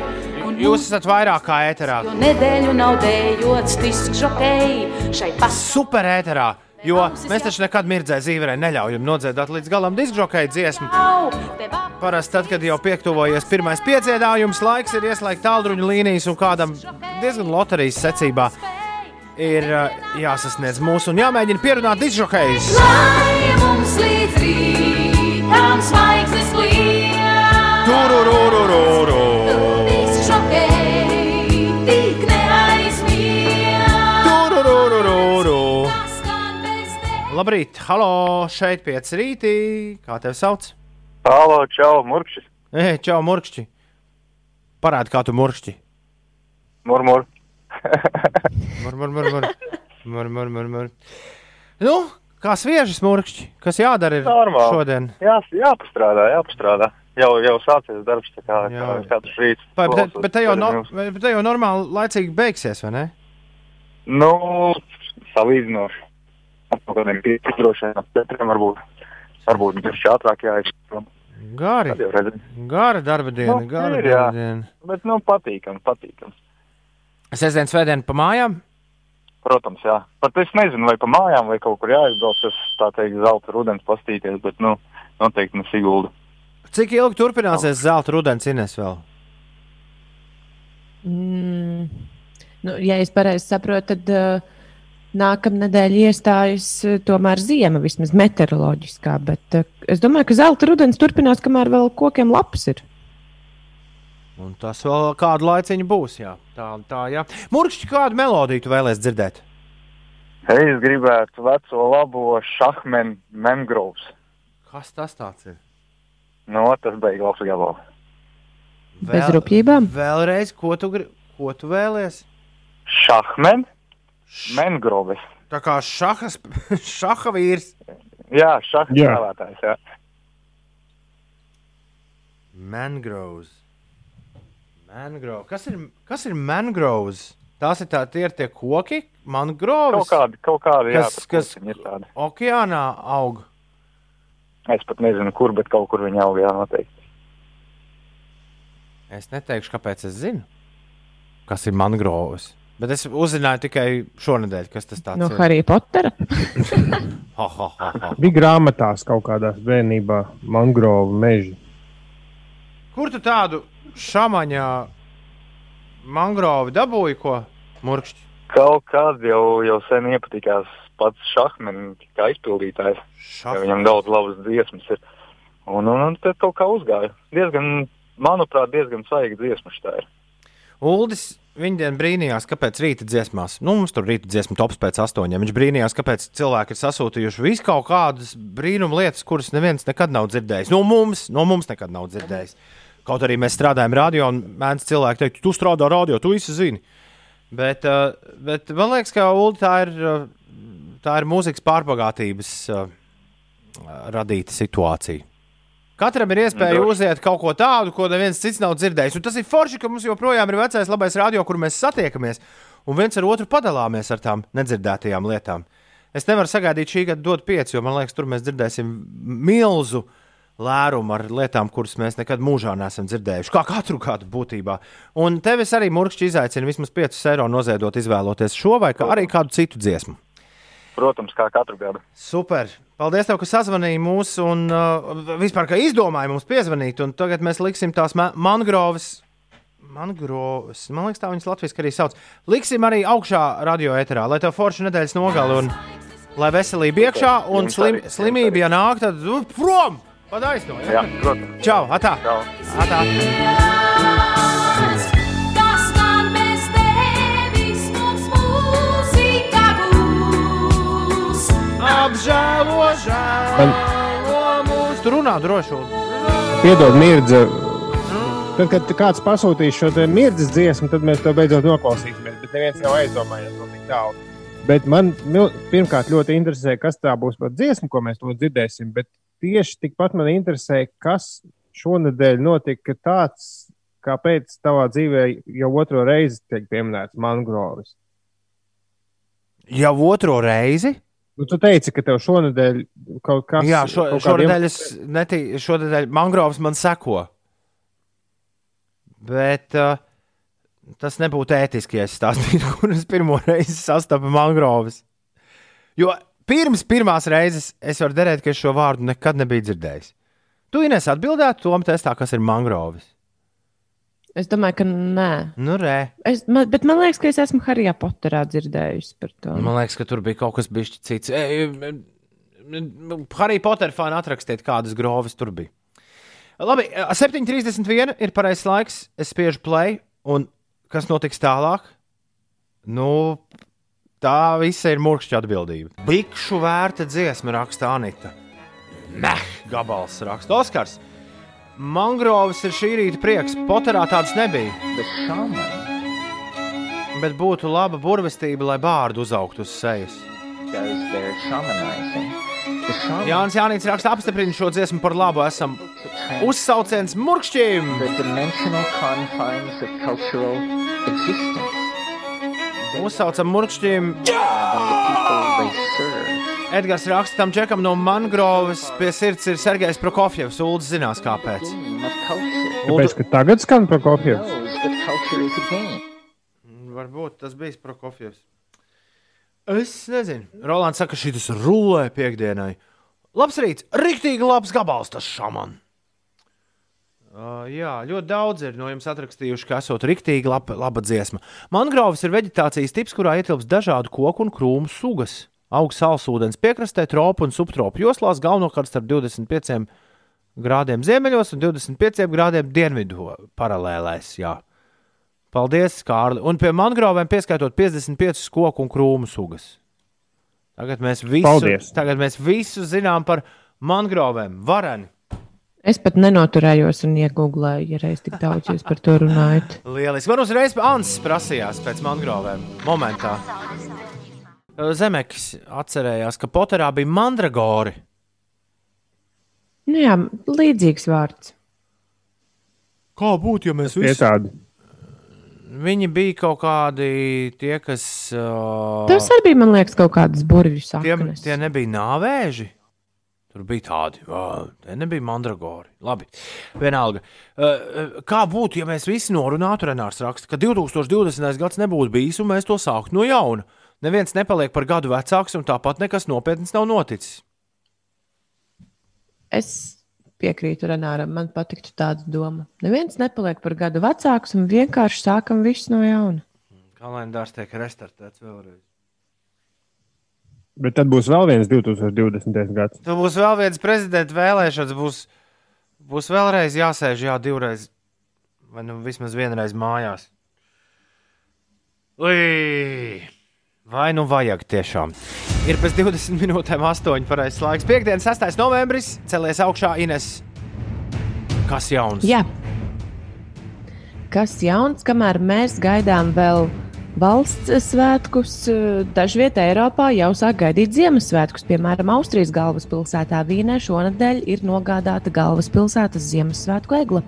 Jūs esat vairāk kā ēterā. jo nedēļu nav dējots diskžokei šai pasaulē. Super ēterā, jo mēs taču nekad mirdzē zīverē neļaujam nodziedāt līdz galam diskžokeju dziesmu. Parasti tad, kad jau pietuvojies pirmais piedziedājums, laiks ir ieslēgt tālruņa līnijas un kādam diezgan loterijas secībā ir uh, jāsasniedz mūsu un jāmēģina pierunāt diskžokejus. Turururururu! Labrīt, halo, šeit pieci rītī. Kā tevi sauc? Halo, čau, Murkšs. Ei, čau, murkšķi. Parādi, kā tu murkšķi. Murmur. [laughs] Mur, mur, mur, mur. Mur, mur, mur, mur. Nu, kā sviežas murkšķi, kas jādara Normāli. šodien? Jā, jāpastrādā, jāpastrādā. Jau, jau sācies darbs, tā kā, kā katrs rīts. Vai, bet, bet, te jau no, bet te jau normāli laicīgi beigsies, vai ne? Nu, salīdzinoši. Kādiem pieciem droši vien, ap četriem varbūt. Varbūt viņš ātrāk jāizsaka. Gari. Gara darba diena, Nu, gara ir, darba diena. Bet, nu, patīkam, patīkam. Sestdien, svētdien pa mājām? Protams, jā. Pat es nezinu, vai pa mājām, vai kaut kur jāizbrauc, tas tā teikt, zelta rudens pastīties, bet, nu, noteikti ne Sigulda. Cik ilgi turpināsies zelta rudens Ines vēl? Mm, nu, ja es pareizi saprotu, tad uh, nākamā nedēļa iestājas uh, tomēr ziema, vismaz meteoroloģiskā. Bet uh, es domāju, ka zelta rudens turpinās, kamēr vēl kokiem lapas ir. Un tas vēl kādu laiciņu būs. Jā. Tā, tā, jā. Murkšķi, kādu melodiju tu vēlēsies dzirdēt? Es gribētu veco labo šahmenu mangroves. Kas tas tāds ir? Nu, tas beigas labs gabals. Bez rupjībām? Vēlreiz, ko tu, gri- ko tu vēlies? Šahmen, mangroves. Tā kā šahas, [laughs] šaha vīrs. Jā, šahs Jā. spēlētājs, jā. Mangroves. Mangrove. Kas ir, kas ir mangroves? Tās ir tā, tie ir tie koki, mangroves. Kaut kādi, kaut kādi, jā, kas, tas kas ir tādi. okeānā aug. Es pat nezinu, kur, bet kaut kur viņi aug, jā, noteikti. Es neteikšu, kāpēc es zinu, kas ir mangroves. Bet es uzzināju tikai šonadēļ, kas tas tāds No ir. Harry Pottera. [laughs] Ha, ha, ha, ha. Bija grāmatās kaut kādās bērnībā mangrovu meži. Kur tu tādu šāmaņā mangrovi dabūji, ko murkšķi? Kaut kāds jau, jau sen iepatikās pats šahmenis, kā izpildītājs. Šah- jo Viņam daudz labas dziesmas ir. Un, un, un tad kaut kā uzgāja. Diezgan, manuprāt, diezgan svaiga dziesma šī ir. Uldis viņa brīnījās, kāpēc rīta dziesmās, nu, mums tur rīta dziesma tops pēc astoņiem. Viņš brīnījās, kāpēc cilvēki ir sasūtījuši visu kaut kādas brīnuma lietas, kuras neviens nekad nav dzirdējis. No mums, no mums nekad nav dzirdējis. Kaut arī mēs strādājam radio, un mēdz cilvēki teikt, tu strādā radio, tu visu zini. Bet, uh, bet man liekas, ka Ulu tā ir, uh, tā ir mūzikas pārpagātības uh, radīta situācija. Katram ir iespēja uziet kaut ko tādu, ko neviens cits nav dzirdējis. Un tas ir forši, ka mums joprojām ir vecais labais radio, kur mēs satiekamies un viens ar otru padalāmies ar tām nedzirdētajām lietām. Es nevaru sagaidīt šī gada dot pieci, jo man liekas, tur mēs dzirdēsim milzu lērumu ar lietām, kuras mēs nekad mūžā neesam dzirdējuši. Kā katru gadu būtībā. Un tevis arī murkšķi izaicina vismaz 5 eiro noziedot, izvēloties šo vai kā arī kādu citu dziesmu. Protams, kā katru gadu. Super! Paldies, tev, ka sazvanīji mūs un uh, vispār, ka izdomāji mums piezvanīt. Un tagad mēs liksim tās ma mangroves. Mangroves, man liekas, tā viņas latviešu arī sauc. Liksim arī augšā radio eterā, lai tev forši nedēļas nogali un lai veselība iekšā un slim, slimība, ja nāk, tad nu, prom! Padaisno! Jā, protams. Čau! Atā! Čau. Atā! Apžēlo, žēlo mūs! Tu runā droši! Piedod, mirdze. Tad, kad kāds pasūtīs šo te mirdzes dziesmu, tad mēs to beidzot noklausīsimies. Bet neviens nav aizdomājies no tik tālu. Bet man pirmkārt ļoti interesē, kas tā būs par dziesmu, ko mēs to dzirdēsim. Bet tieši tikpat man interesē, kas šonadēļ notika tāds, kāpēc tavā dzīvē jau otro reizi tiek pieminēts mangroves. Jau otro reizi? Nu, tu teici, ka tev šonadēļ kaut kas Jā, šo, šonadēļ, es netī, šonadēļ mangrovs man seko. Bet uh, tas nebūtu ētiski, ja es stāstītu, [laughs] kur es pirmo reizi sastapu mangrovus. Jo pirms pirmās reizes es varu derēt, ka es šo vārdu nekad nebiju dzirdējis. Tu Ines atbildētu tom testā, kas ir mangrovis. Es domāju, ka nē. Nu, re. Es, man, bet man liekas, ka es esmu Harijā Potterā dzirdējusi par to. Man liekas, ka tur bija kaut kas bijis cits. Harry Potter fani atrakstiet, kādas grovis tur bija. Labi, 7,31 ir pareizais laiks. Es spiežu play, un kas notiks tālāk? Nu, tā visa ir mūžīga atbildība. Bikšu vērta dziesma, raksta Anita. Nē, gabals raksta Oskars. Mangroves ir šī rīta prieks. Potterā tādas nebija. Bet šāmai. Bet būtu laba burvestība, lai bārdu uzaugtu uz sejas. Jānis Jānis raksta, apstiprina šo dziesmu par labu. Esam uzsauciens existence Uzsaucam murkšķim! and Edgars raksta tam čekam no mangroves pie sirds ir Sergejs Prokofjevs. Ulds zinās, kāpēc. Tāpēc, ka tagad skan Prokofjevs. game. Varbūt tas bija Prokofjevs. Es nezinu. Rolands saka, ka šis rulē piekdienai. Labs rīts, rīktīgi labs gabals tas šaman. Uh, jā, ļoti daudz ir no jums atrakstījuši, ka esot rīktīgi laba, laba dziesma. Mangroves ir vegetācijas tips, kurā ietilpst dažādu koku un krūmu sugas. Augsts salsūdens piekrastē, tropu un subtropu joslās, galvenokārt starp 25 grādiem ziemeļos un 25 grādiem dienvidu paralēlēs. Jā. Paldies, Kārli. Un pie mangroviem pieskaitot 55 koku un krūmu sugas. Tagad mēs visu, Paldies. tagad mēs visu zinām par mangroviem. Vareni. Es pat nenoturējos un iegūlēju, ja reiz tik daudz jūs par to runājat. Lieliski. Man uzreiz Ansis prasījās pēc mangroviem. Momentā. Zemekis atcerējās, ka Poterā bija mandragori. Nu, jā, līdzīgs vārds. Kā būtu, ja mēs Tie tādi. Viņi bija kaut kādi tie, kas. Uh, Tas arī bija, man liekas, kaut kādas burvju Tie, saknes. tie nebija nāvēži. Tur bija tādi, uh, tie nebija mandragori. Labi, vienalga. Uh, kā būtu, ja mēs visi norunātu, Renārs raksta, ka 2020. gads nebūtu bijis un mēs to sāktu no jauna? Neviens nepaliek par gadu vecāks, un tāpat nekas nopietns nav noticis. Es piekrītu Renāram, man patiktu tāda doma. Neviens nepaliek par gadu vecāks un vienkārši sākam visu no jauna. Kalendārs tiek restartēts vēlreiz. Bet tad būs vēl viens 2020. gads. Tur būs vēl viens prezidenta vēlēšanas, būs, būs vēlreiz jāsēž, jā, divreiz, vai nu vismaz vienreiz mājās. Ui! Vai nu vajag tiešām? Ir pēc 20 minūtēm 8 pareizais laiks. Piektdienas 6. novembris celies augšā Ines. Kas jauns? Jā. Kas jauns, kamēr mēs gaidām vēl valsts svētkus, dažviet Eiropā jau sāk gaidīt Ziemassvētkus. Piemēram, Austrijas galvaspilsētā Vīnē šonadēļ ir nogādāta galvaspilsētas Ziemassvētku egla.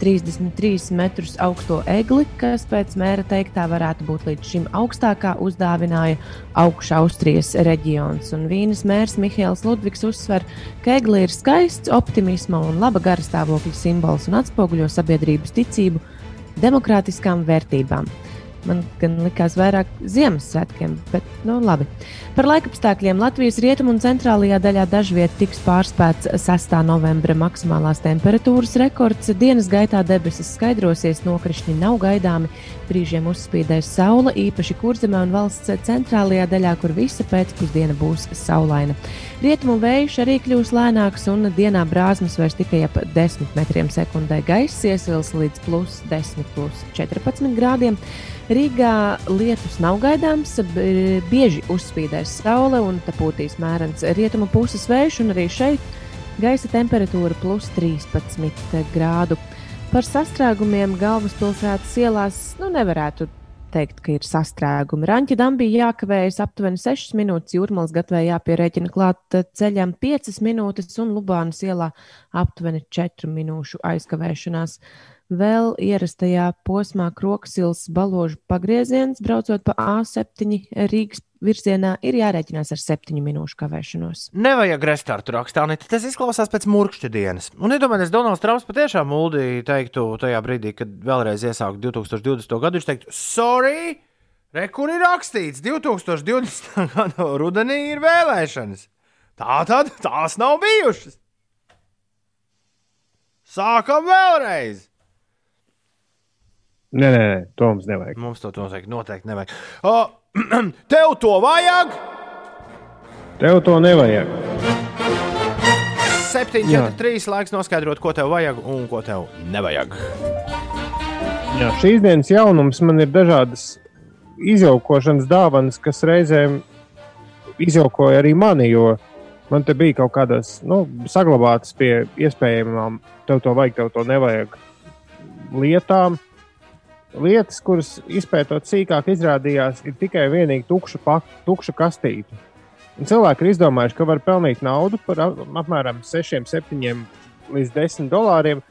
33 metrus augsto egli, kas pēc mēra teiktā varētu būt līdz šim augstākā, uzdāvināja augšā Austrijas reģions. Un Vīnes mērs Mihails Ludvigs uzsver, ka egli ir skaists, optimisma un laba gara stāvokļa simbols un atspoguļo sabiedrības ticību demokrātiskām vērtībām. Man gan likās vairāk Ziemassvētkiem, bet nu labi. Par laikapstākļiem Latvijas rietumu un centrālajā daļā dažviet tiks pārspēts 6. novembra maksimālās temperatūras rekords. Dienas gaitā debesis skaidrosies, nokrišņi nav gaidāmi, brīžiem uzspīdēs saule, īpaši kurzemē un valsts centrālajā daļā, kur visa pēcpusdiena būs saulaina. Rietumu vējš arī kļūs lēnāks, un dienā brāzmas vairs tikai ap 10 metriem sekundē. Gaiss iesils līdz plus 10, plus 14 grādiem. Rīgā lietus nav gaidāms, bieži uzspīdēs saule un te pūtīs mērens rietumu puses vējš, un arī šeit gaisa temperatūra plus 13 grādu. Par sastrēgumiem galvaspilsētas ielās nu, nevarētu teikt, ka ir sastrēgumi. Raņķa dam bija jākavējas aptuveni 6 minūtes, jūrmālas gatavē jāpierēķina klāt ceļam 5 minūtes un Lubānas ielā aptuveni 4 minūšu aizkavēšanās. Vēl ierastajā posmā Kroksils baložu pagrieziens, braucot pa A7 Rīgas virzienā, ir jārēķinās ar 7 minūšu kavēšanos. Nevajag restartu rakstīt. Tas izklausās pēc murkšķa dienas. Un iedomājieties, Donalds Trumps patiešām mūldī teiktu tajā brīdī, kad vēlreiz iesāktu 2020. gadu. Viņš teiktu, sorry, re, kur ir rakstīts, 2020. [laughs] gada rudenī ir vēlēšanas. Tā tad tās nav bijušas. Sākam vēlreiz! Nē, nē, nē, to mums nevajag. Mums to noteikti, noteikti nevajag. O, [clears throat] tev to vajag! Tev to nevajag. 7, Jā. 4, 3 laiks noskaidrot, ko tev vajag un ko tev nevajag. Jā, šīs dienas jaunums man ir dažādas izjaukošanas dāvanas, kas reizēm izjaukoja arī mani, jo man te bija kaut kādas nu, saglabātas pie iespējamām, tev to vajag, tev to nevajag lietām. Lietas, kuras izpētot sīkāk, izrādījās, ir tikai vienīgi tukša, pak, tukša kastīte. Un cilvēki ir izdomājuši, ka var pelnīt naudu par ap- apmēram 6, 7 līdz 10 dolāriem,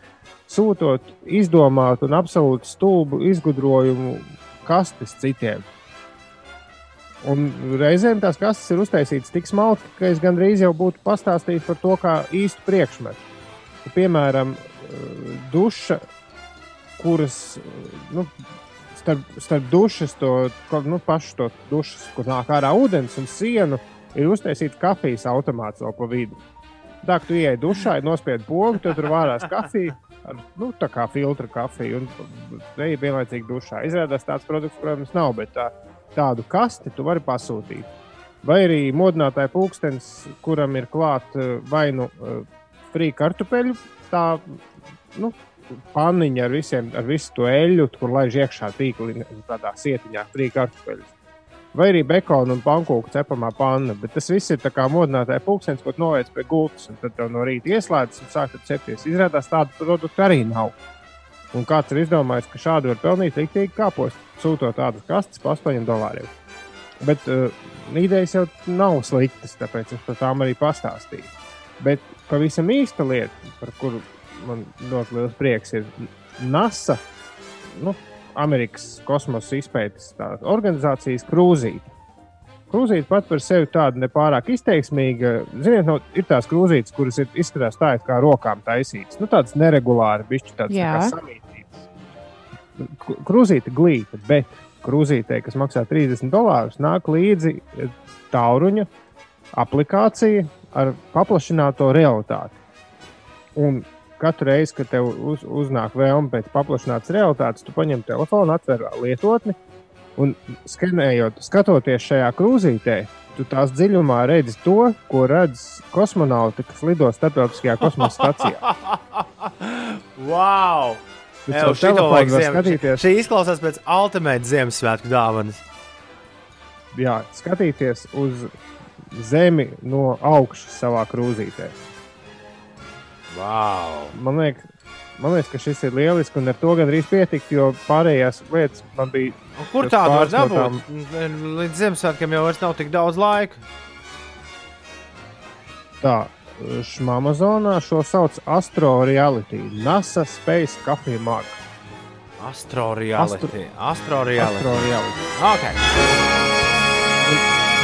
sūtot izdomātu un absolūti stulbu izgudrojumu kastes citiem. Un reizēm tās kastes ir uztaisītas tik smalki, ka es gandrīz jau būtu pastāstījis par to kā īstu priekšmetu. Piemēram, eh, duša, kuras eh, nu, starp, starp dušas, to nu, pašu to dušas, kur nāk ārā ūdens un sienu, ir uztaisīts kafijas automāts vēl pa vidu. Tā kā tu ienāc dušā, nospied pogu, tad tur vārās kafija. Ar, nu, tā kā filtra kafija, un reizē vienlaicīgi dušā. Izrādās tāds produkts, protams, nav, bet tā, tādu kasti tu vari pasūtīt. Vai arī modinātāja pulkstenis, kuram ir klāta vai nu uh, frī kartupeļu, tā nu, paniņa ar, visiem, ar visu to eļļu, kur laiž iekšā tīkli tādā sietiņā, frī kartupeļus. Vai arī bekona un pankūku cepamā panna. Bet tas viss ir tā kā modinātāja pulkstenis, ko novēc pie gultas, un tad no rīta ieslēdzas un sāk cepties. Izrādās tādu produktu arī nav. Un kāds ir izdomājis, ka šādi var pelnīt rīktīgi kāpos, sūtot tādas kastes par 8 dolāriem. Bet uh, idejas jau nav sliktas, tāpēc es par tām arī pastāstīju. Bet pavisam īsta lieta, par kuru man ļoti liels prieks, ir NASA, nu, Amerikas kosmosa izpētes organizācijas krūzīte. Krūzīte pat par sevi tāda nepārāk izteiksmīga. Ziniet, no, ir tās krūzītes, kuras ir izskatās tā, kā rokām taisītas. Nu, tādas neregulāri, bišķi tādas samītītas. Krūzīte glīta, bet krūzītei, kas maksā 30 dolārus, nāk līdzi eh, tauruņa aplikācija ar paplašināto realitāti. Un katru reizi, kad tev uz, uznāk vēlme pēc paplašinātas realitātes, tu paņem telefonu, atver lietotni un skenējot, skatoties šajā krūzītē, tu tās dziļumā redzi to, ko redz kosmonauti, kas lido starptautiskajā kosmosa stacijā. [laughs] wow! Ziem- skatīties. Šī izklausās pēc ultimate Ziemassvētku dāvanas. Jā, skatīties uz Zemi no augšas savā krūzītē. Wow! Man liekas, man liekas, ka šis ir lieliski, un ar to gan arī pietikt, jo pārējās lietas man bija. Un Kur tas tādu var pāris no dabūt? tām- Līdz Ziemassvētkiem jau vairs nav tik daudz laika. Tā, Amazonā šo sauc Astro Reality, NASA Space Coffee Mug. Astro reality. Astro reality. Astro Reality. Okay.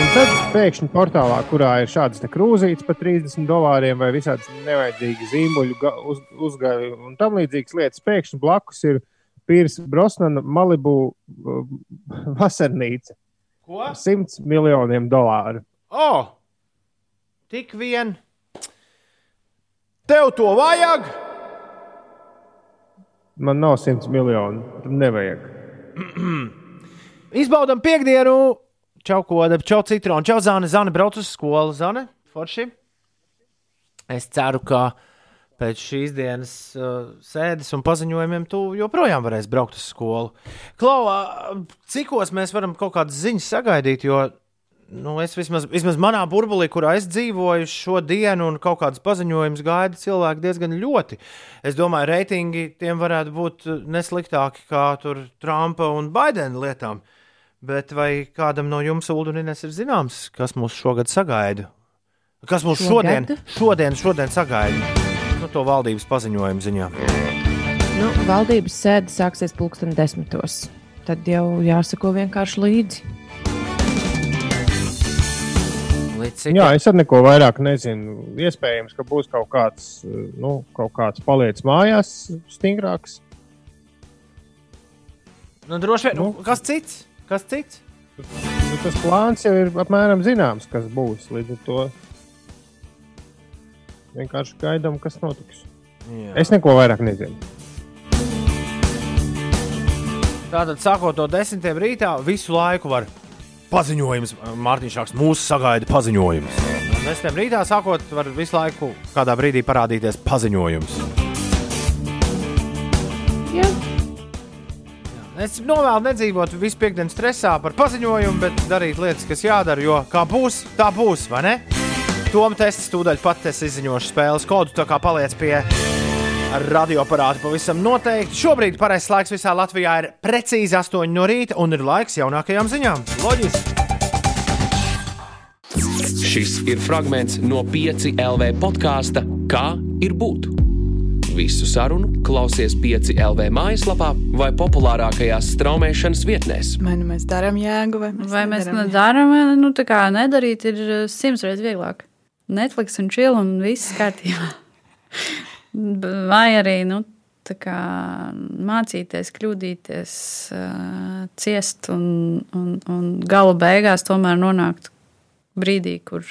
Un tad pēkšņi portālā, kurā ir šādas te krūzītes par 30 dolāriem vai visādas nevajadzīgas zīmuļu ga- uz, uzgaļu un tam līdzīgas lietas, pēkšņi blakus ir Pīrs Brosnana Malibu uh, vasarnīca. Ko? 100 miljoniem dolāru. O! Tik vien. Tev to vajag! Man nav 100 miljonu. Tam nevajag. [clears throat] Izbaudam piekdienu! Čau, koda, čau, citronu, čau, zāne, zāne, brauc uz skolu, zāne, forši. Es ceru, ka pēc šīs dienas uh, sēdes un paziņojumiem tu joprojām varēsi braukt uz skolu. Klau, uh, cikos mēs varam kaut kādas ziņas sagaidīt, jo nu, es vismaz, vismaz manā burbulī, kurā es dzīvoju šo dienu, un kaut kādas paziņojumus gaida cilvēki diezgan ļoti. Es domāju, reitingi tiem varētu būt uh, nesliktāki kā Trumpa un Baidena lietām. Bet vai kādam no jums, Ines, ir zināms, kas mūs šogad sagaida? Kas mūs šodien, šodien, šodien sagaida? Nu, to valdības paziņojumu ziņā. Nu, valdības sēde sāksies pulksten desmitos. Tad jau jāsako vienkārši līdzi. Līdz cik Jā, es arī neko vairāk nezinu. Iespējams, ka būs kaut kāds, nu, kaut kāds paliec mājās, stingrāks. nu, droši vien, nu, kas cits? Kas cits? Nu, tas plāns jau ir apmēram zināms, kas būs. Līdz ar to vienkārši gaidām, kas notiks. Jā. Es neko vairāk nezinu. Tātad, sākot no desmitiem rītā, visu laiku var paziņojums. Mārtiņš Šāks mūsu sagaida paziņojums. No desmitiem rītā, sākot, var visu laiku kādā brīdī parādīties paziņojums. Jā. Es novēlu nedzīvot visu piekdienu stresā par paziņojumu, bet darīt lietas, kas jādara, jo kā būs, tā būs, vai ne? Tom tests tūdaļ pat es izziņošu spēles kodu, tā kā paliec pie ar radioaparātu pavisam noteikti. Šobrīd pareizais laiks visā Latvijā ir precīzi 8 no rīta un ir laiks jaunākajām ziņām. Loģiski! Šis ir fragments no 5 LV podkāsta Kā ir būt? Visu sarunu klausies 5 LV mājaslapā vai populārākajās straumēšanas vietnēs. Vai nu mēs darām jēgu, vai mēs, Vai mēs nedarām, nu, tā kā nedarīt, ir eh, simts reizes vieglāk. Netflix un chill un viss kārtībā. Vai arī, nu, kā mācīties, kļūdīties, eh, ciest un, un, un gala beigās tomēr nonākt brīdī, kur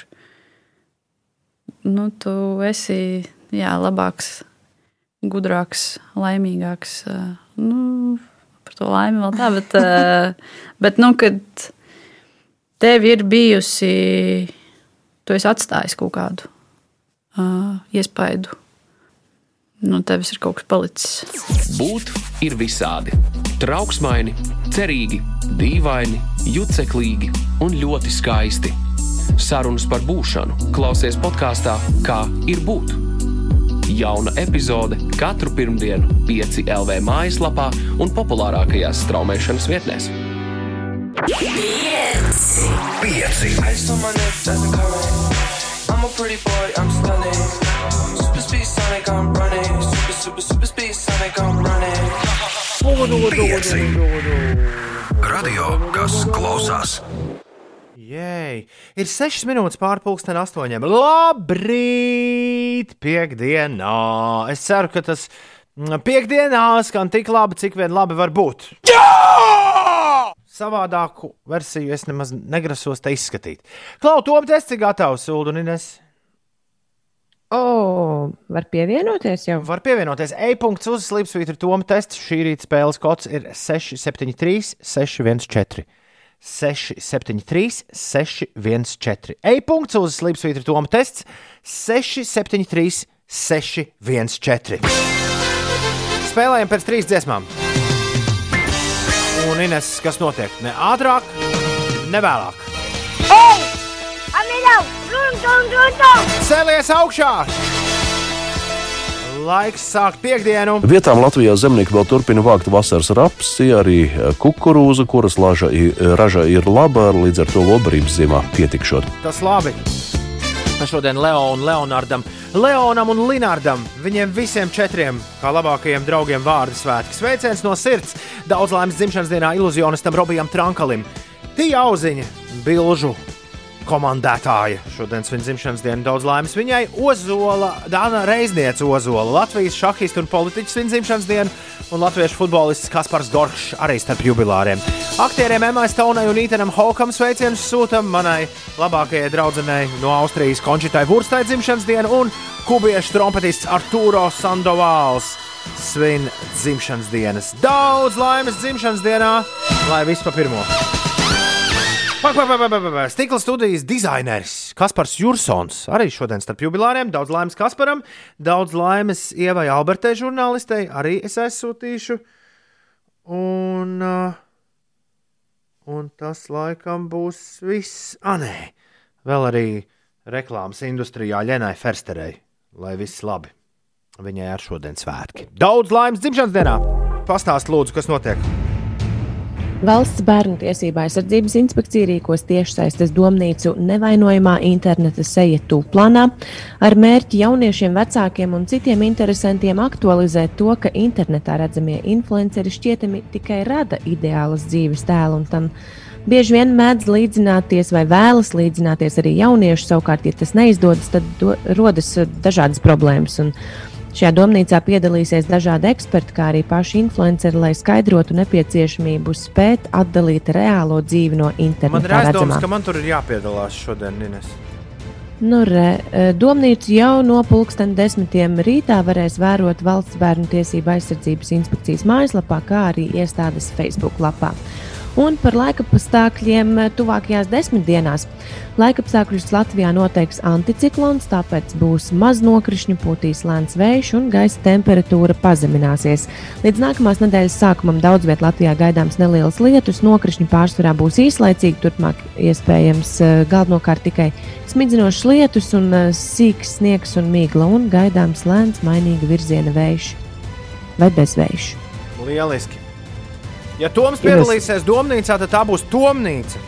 nu, tu esi jā, labāks, gudrāks, laimīgāks. eh, Nu, par to laimi vēl tā, bet, eh, bet nu, kad tev ir bijusi, tu esi atstājis kaut kādu uh, iespaidu. No tevis ir kaut kas palicis. Būt ir visādi. Trauksmaini, cerīgi, dīvaini, juceklīgi un ļoti skaisti. Sarunas par būšanu klausies podkāstā Kā ir būt. Jauna epizode katru pirmdienu, 5 LV mājaslapā un populārākajās straumēšanas vietnēs. Pieci. I'm a pretty boy, I'm stunning. Super speed Sonic, I'm running. Super, super, super speed Sonic, I'm running. Pieci. Radio, kas klausās. Jē, ir 6 minūtes pārpusdien, 8. Labrīt, piekdienā! Es ceru, ka tas mm, piekdienā skan tik labi, cik vien labi var būt. Jā! Savādāku versiju es nemaz negrasos te izskatīt. Klau, Tom, tests ir gatavs, Ulu un Ines. O, var pievienoties jau? Var pievienoties. E-punkts uz slīpsvītra Toma tests. Šī rīta spēles kods ir 673, 614. 673, 614. E-punkts uz slīpsvītra Toma tests 673, 614. Spēlējam pēc trīs dziesmām. Un Ines, kas notiek? Ne ātrāk, ne vēlāk. Ei! Amilau! Run, run, run, run! Cēlies augšā! Laiks sākt piekdienu. Vietām Latvijā zemnieki vēl turpina vākt vasaras rapsi, arī eh, kukurūza, kuras laža, raža ir laba, līdz ar to lobarības ziemā pietikšot. Tas labi. Šodien Leonam, Leonardam, Leonam un Linardam, viņiem visiem četriem, kā labākajiem draugiem, vārdu svētki. Sveiciens no sirds! Daudz laimes dzimšanas dienā iluzionistam Robijam Trankalim. Tīja auziņa, bilžu komandētāja. Šodien viņa dzimšanas diena daudz laimes viņai. Ozola, Dāna Reizniece Ozola, Latvijas šahista un politiķis viņa dzimšanas diena, un latviešu futbolists Kaspars Goršs arī starp jubilāriem. Aktieriem Emai Stonai un Ītenam Hokam sveicienus sūtam manai labākajai draudzenei no Austrijas Končitai Vurstai dzimšanas dienu un kubiešu trompetists Arturo Sandovāls. Svin dzimšanas dienas. Daudz laimes dzimšanas dienā, lai viss pa pirmo. Stikla studijas dizaineris Kaspars Jursons arī šodien starp jubilāriem. Daudz laimes Kasparam, daudz laimes Ievai Albertei, žurnālistei. Arī es aizsūtīšu. Un, un tas laikam būs viss. Ah, nē, vēl arī reklāmas industrijā Lenai Fersterei. Lai viss labi. Viņai ar šodien svētki. Daudz laimes dzimšanas dienā! Pastāst, lūdzu, kas notiek! Valsts bērnu tiesība aizsardzības inspekcija rīkos tiešsaistes domnīcu nevainojamā interneta seja tūplānā ar mērķi jauniešiem, vecākiem un citiem interesantiem aktualizēt to, ka internetā redzamie influenceri šķietami tikai rada ideālas dzīves tēlu un tam bieži vien mēdz līdzināties vai vēlas līdzināties arī jaunieši. Savukārt, ja tas neizdodas, tad do, rodas eh, dažādas problēmas. Un Šajā domnīcā piedalīsies dažādi eksperti, kā arī paši influenceri, lai skaidrotu nepieciešamību spēt atdalīt reālo dzīvi no Man ir interneta redzamā. ka man tur ir jāpiedalās šodien, Nines. Nu, re, eh, domnīcu jau no pulksten desmitiem rītā varēs vērot Valsts bērnu tiesību aizsardzības inspekcijas mājaslapā, kā arī iestādes Facebook lapā. Un par laika apstākļiem eh, tuvākajās desmit dienās. Laika apstākļus Latvijā noteiks anticiklons, tāpēc būs maz nokrišņu, pūtīs lēns vējš un gaisa temperatūra pazemināsies. Līdz nākamās nedēļas sākumam daudz vietā Latvijā gaidāms neliels lietus, nokrišņi pārsvarā būs īslaicīgi, turpmāk iespējams eh, galvenokārt tikai smidzinošs lietus un eh, sīks sniegs un migla un gaidāms lēns mainīga virziena vējš vai bezvējš. Lieliski. Ja Toms piedalīsies domnīcā, tad tā būs Tomnīca.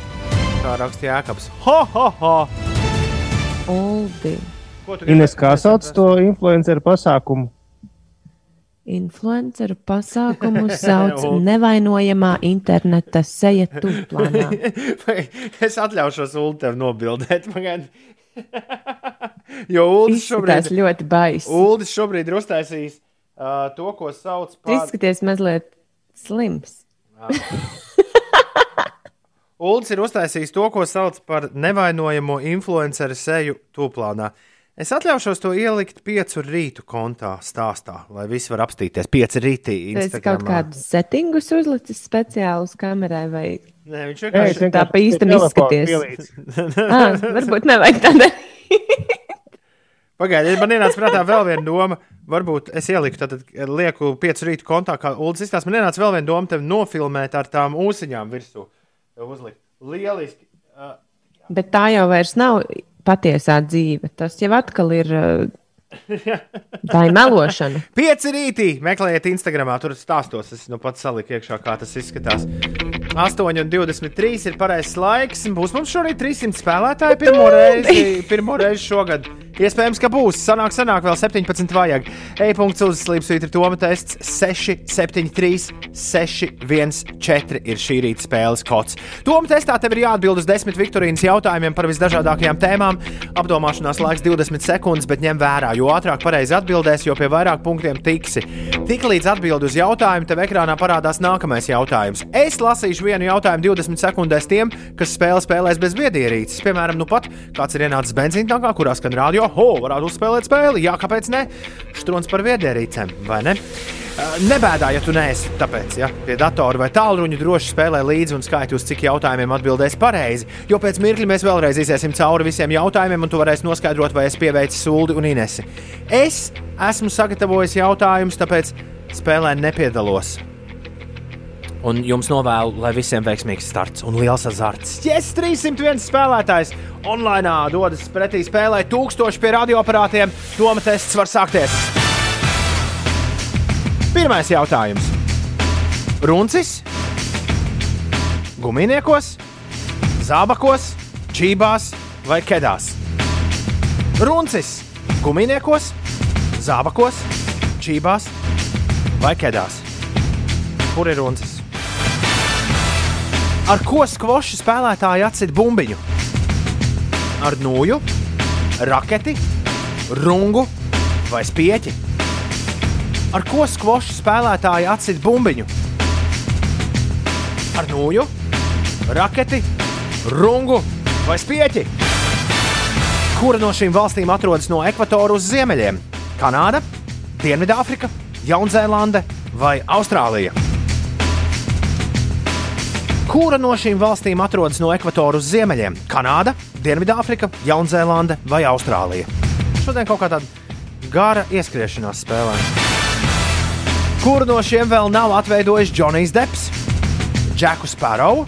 Tā rakstīja Jēkabs. Ho, ho, ho! Uldi. Ko tu Ines, kā sauc to influenceru pasākumu? Influenceru pasākumu [laughs] sauc nevainojamā interneta seja [laughs] tūplānā. Vai es atļaušos Ulu tev nobildēt. Pagaid. [laughs] jo Uldis Izskatās šobrīd, ļoti baisi. Uldis šobrīd ir uztaisījis uh, to, ko sauc Tu par. izskaties mazliet slims. Uldis ir uztaisījis to, ko sauc par nevainojamo influenceru seju tūplānā. Es atļaušos to ielikt piecu rītu kontā, stāstā, lai visi var apstīties. Pieci rītī. Esi kaut Instagramā. kādus settingus uzlicis speciāli uz kamerai, vai Nē, viņš vienkārši es tā pa īstam izskaties? ah, [laughs] varbūt nevajag tā darīt. Pagaidiet, man ienāca prātā vēl viena doma. Varbūt es ieliku, tad lieku piecu rītu kontā, kā Ulas izstāsta. Man ienāca vēl viena doma, tevi nofilmēt ar tām ūsiņām virsū. Uzlikt. Lieliski. Uh, Bet tā jau vairs nav patiesā dzīve. Tas jau atkal ir. uh, [laughs] Tā ir melošana. Pieci rītī meklējiet Instagram, tur stāstos. Es nu pats saliku iekšā, kā tas izskatās. 8,23 ir pareizais laiks. Būs mums šorīt 300 spēlētāji pirmo reizi, [laughs] pirmo reizi šogad. Iespējams, ka būs. Sanāk, sanāk, vēl 17 vajag. E-punkts uzslīps, ir Toma tests 6, 7, 3, 6, 1, 4 ir šī rīta spēles kods. Toma testā tev ir jāatbild uz 10 Viktorīnas jautājumiem par visdažādākajām tēmām. Apdomāšanās laiks 20 sekundes, bet ņem vērā, jo ātrāk pareizi atbildēs, jo pie vairāk punktiem tiksi. Tiklīdz atbild uz jautājumu, tev ekrānā parādās nākamais jautājums. Es lasīšu vienu jautājumu 20 sekundēs tiem, kas spēlē spēlēs bez viedierīces. Piemēram, nu pat kāds ir ienācis benzīntankā, kurā skan radio. Ho, varētu uzspēlēt spēli. Jā, kāpēc ne? Strūns par viedierīcēm, vai ne? Nebēdā, ja tu neesi tāpēc, ja pie datora vai tālruņa droši spēlē līdzi un skaiti uz cik jautājumiem atbildēs pareizi. Jo pēc mirkļa mēs vēlreiz iziesim cauri visiem jautājumiem, un tu varēsi noskaidrot, vai es pieveicu Sūdi un Inesi. Es esmu sagatavojis jautājumus, tāpēc spēlē nepiedalos. Un jums novēlu, lai visiem veiksmīgs starts un liels azarts. Yes, 301 spēlētājs online dodas pretī spēlē, tūkstoši pie radioaparātiem. Doma tests var sākties. Pirmais jautājums. Runcis, gumijniekos, zābakos, čībās vai kedās? Runcis, gumijniekos, zābakos, čībās vai kedās? Kur ir runcis? Ar ko skvošu spēlētāji atsit bumbiņu? Ar nūju, raketi, rungu vai spieķi? Ar ko skvošu spēlētāji atsit bumbiņu? Ar nūju, raketi, rungu vai spieķi? Kura no šīm valstīm atrodas no ekvatora uz ziemeļiem? Kanāda, Dienvidāfrika, Jaunzēlande vai Austrālija? Kura no šīm valstīm atrodas no ekvatora uz ziemeļiem? Kanāda, Dienvidāfrika, Jaunzēlande vai Austrālija? Šodien kaut kā tāda gara ieskriešanās spēlē. Kuru no šiem vēl nav atveidojis Džonijs Deps, Džeku Sparrow,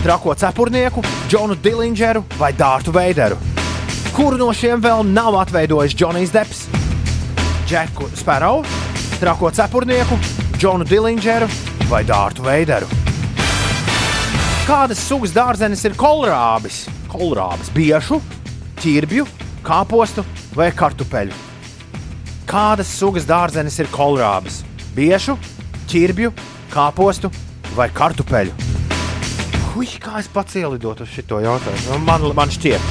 Trako cepurnieku, Džonu Dillingeru vai Dārtu Veideru? Kuru no šiem vēl nav atveidojis Džonijs Deps, Džeku Sparrow, Trako cepurnieku, Džonu Dillingeru vai Dārtu Veideru? Kādas sugas dārzenis ir kolrābis? Kolrābis, biešu, ķirbju, kāpostu vai kartupeļu? Kādas sugas dārzenis ir kolrābis? Biešu, ķirbju, kāpostu vai kartupeļu? Ui, kā es pats ielidotu uz šo jautājumu? Man, man šķiet,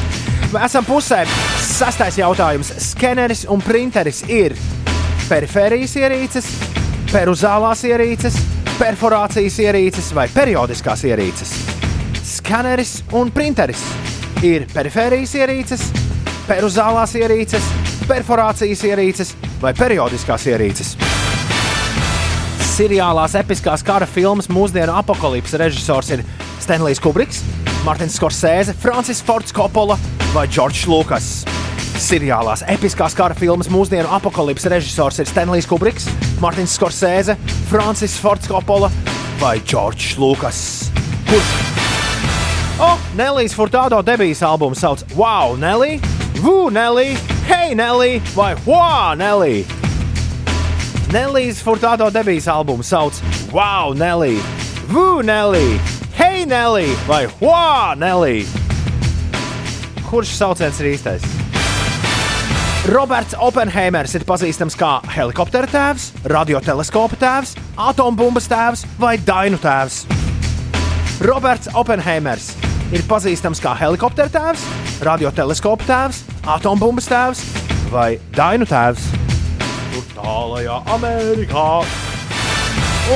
mēs esam pusē. Sastais jautājums. Skeneris un printeris ir perifērijas ierīces, peruzālās ierīces, perforācijas ierīces vai periodiskās ierīces. Skaneris un printeris ir perifērijas ierīces, peruzālās ierīces, perforācijas ierīces vai periodiskās ierīces. Seriālās episkās kara filmas mūsdienu apakalipses režisors ir Stanlijs Kubriks, Martins Skorsēze, Francis Fords Coppola vai Džordžs Lukas. Seriālās episkās kara filmas mūsdienu apakalipses režisors ir Stanlijs Kubriks, Martins Skorsēze, Francis Fords Coppola vai Džordžs Lukas. Kurš? O, Nelijas Furtado debijas albumu sauc Wow, Nelly, Vū, Nelly, Hey, Nelly vai Wow, Nelly. Nelijas Furtado debijas albumu sauc Wow, Nelly, Vū, Nelly, Hey, Nelly vai Wow, Nelly. Kurš sauciens ir īstais? Roberts Oppenheimers ir pazīstams kā helikoptera tēvs, radioteleskopa tēvs, atombumbas tēvs vai dainu tēvs. Roberts Oppenheimers ir pazīstams kā helikoptera tēvs, radioteleskopa tēvs, atombumbas tēvs vai dainu tēvs. Tur tālajā Amerikā.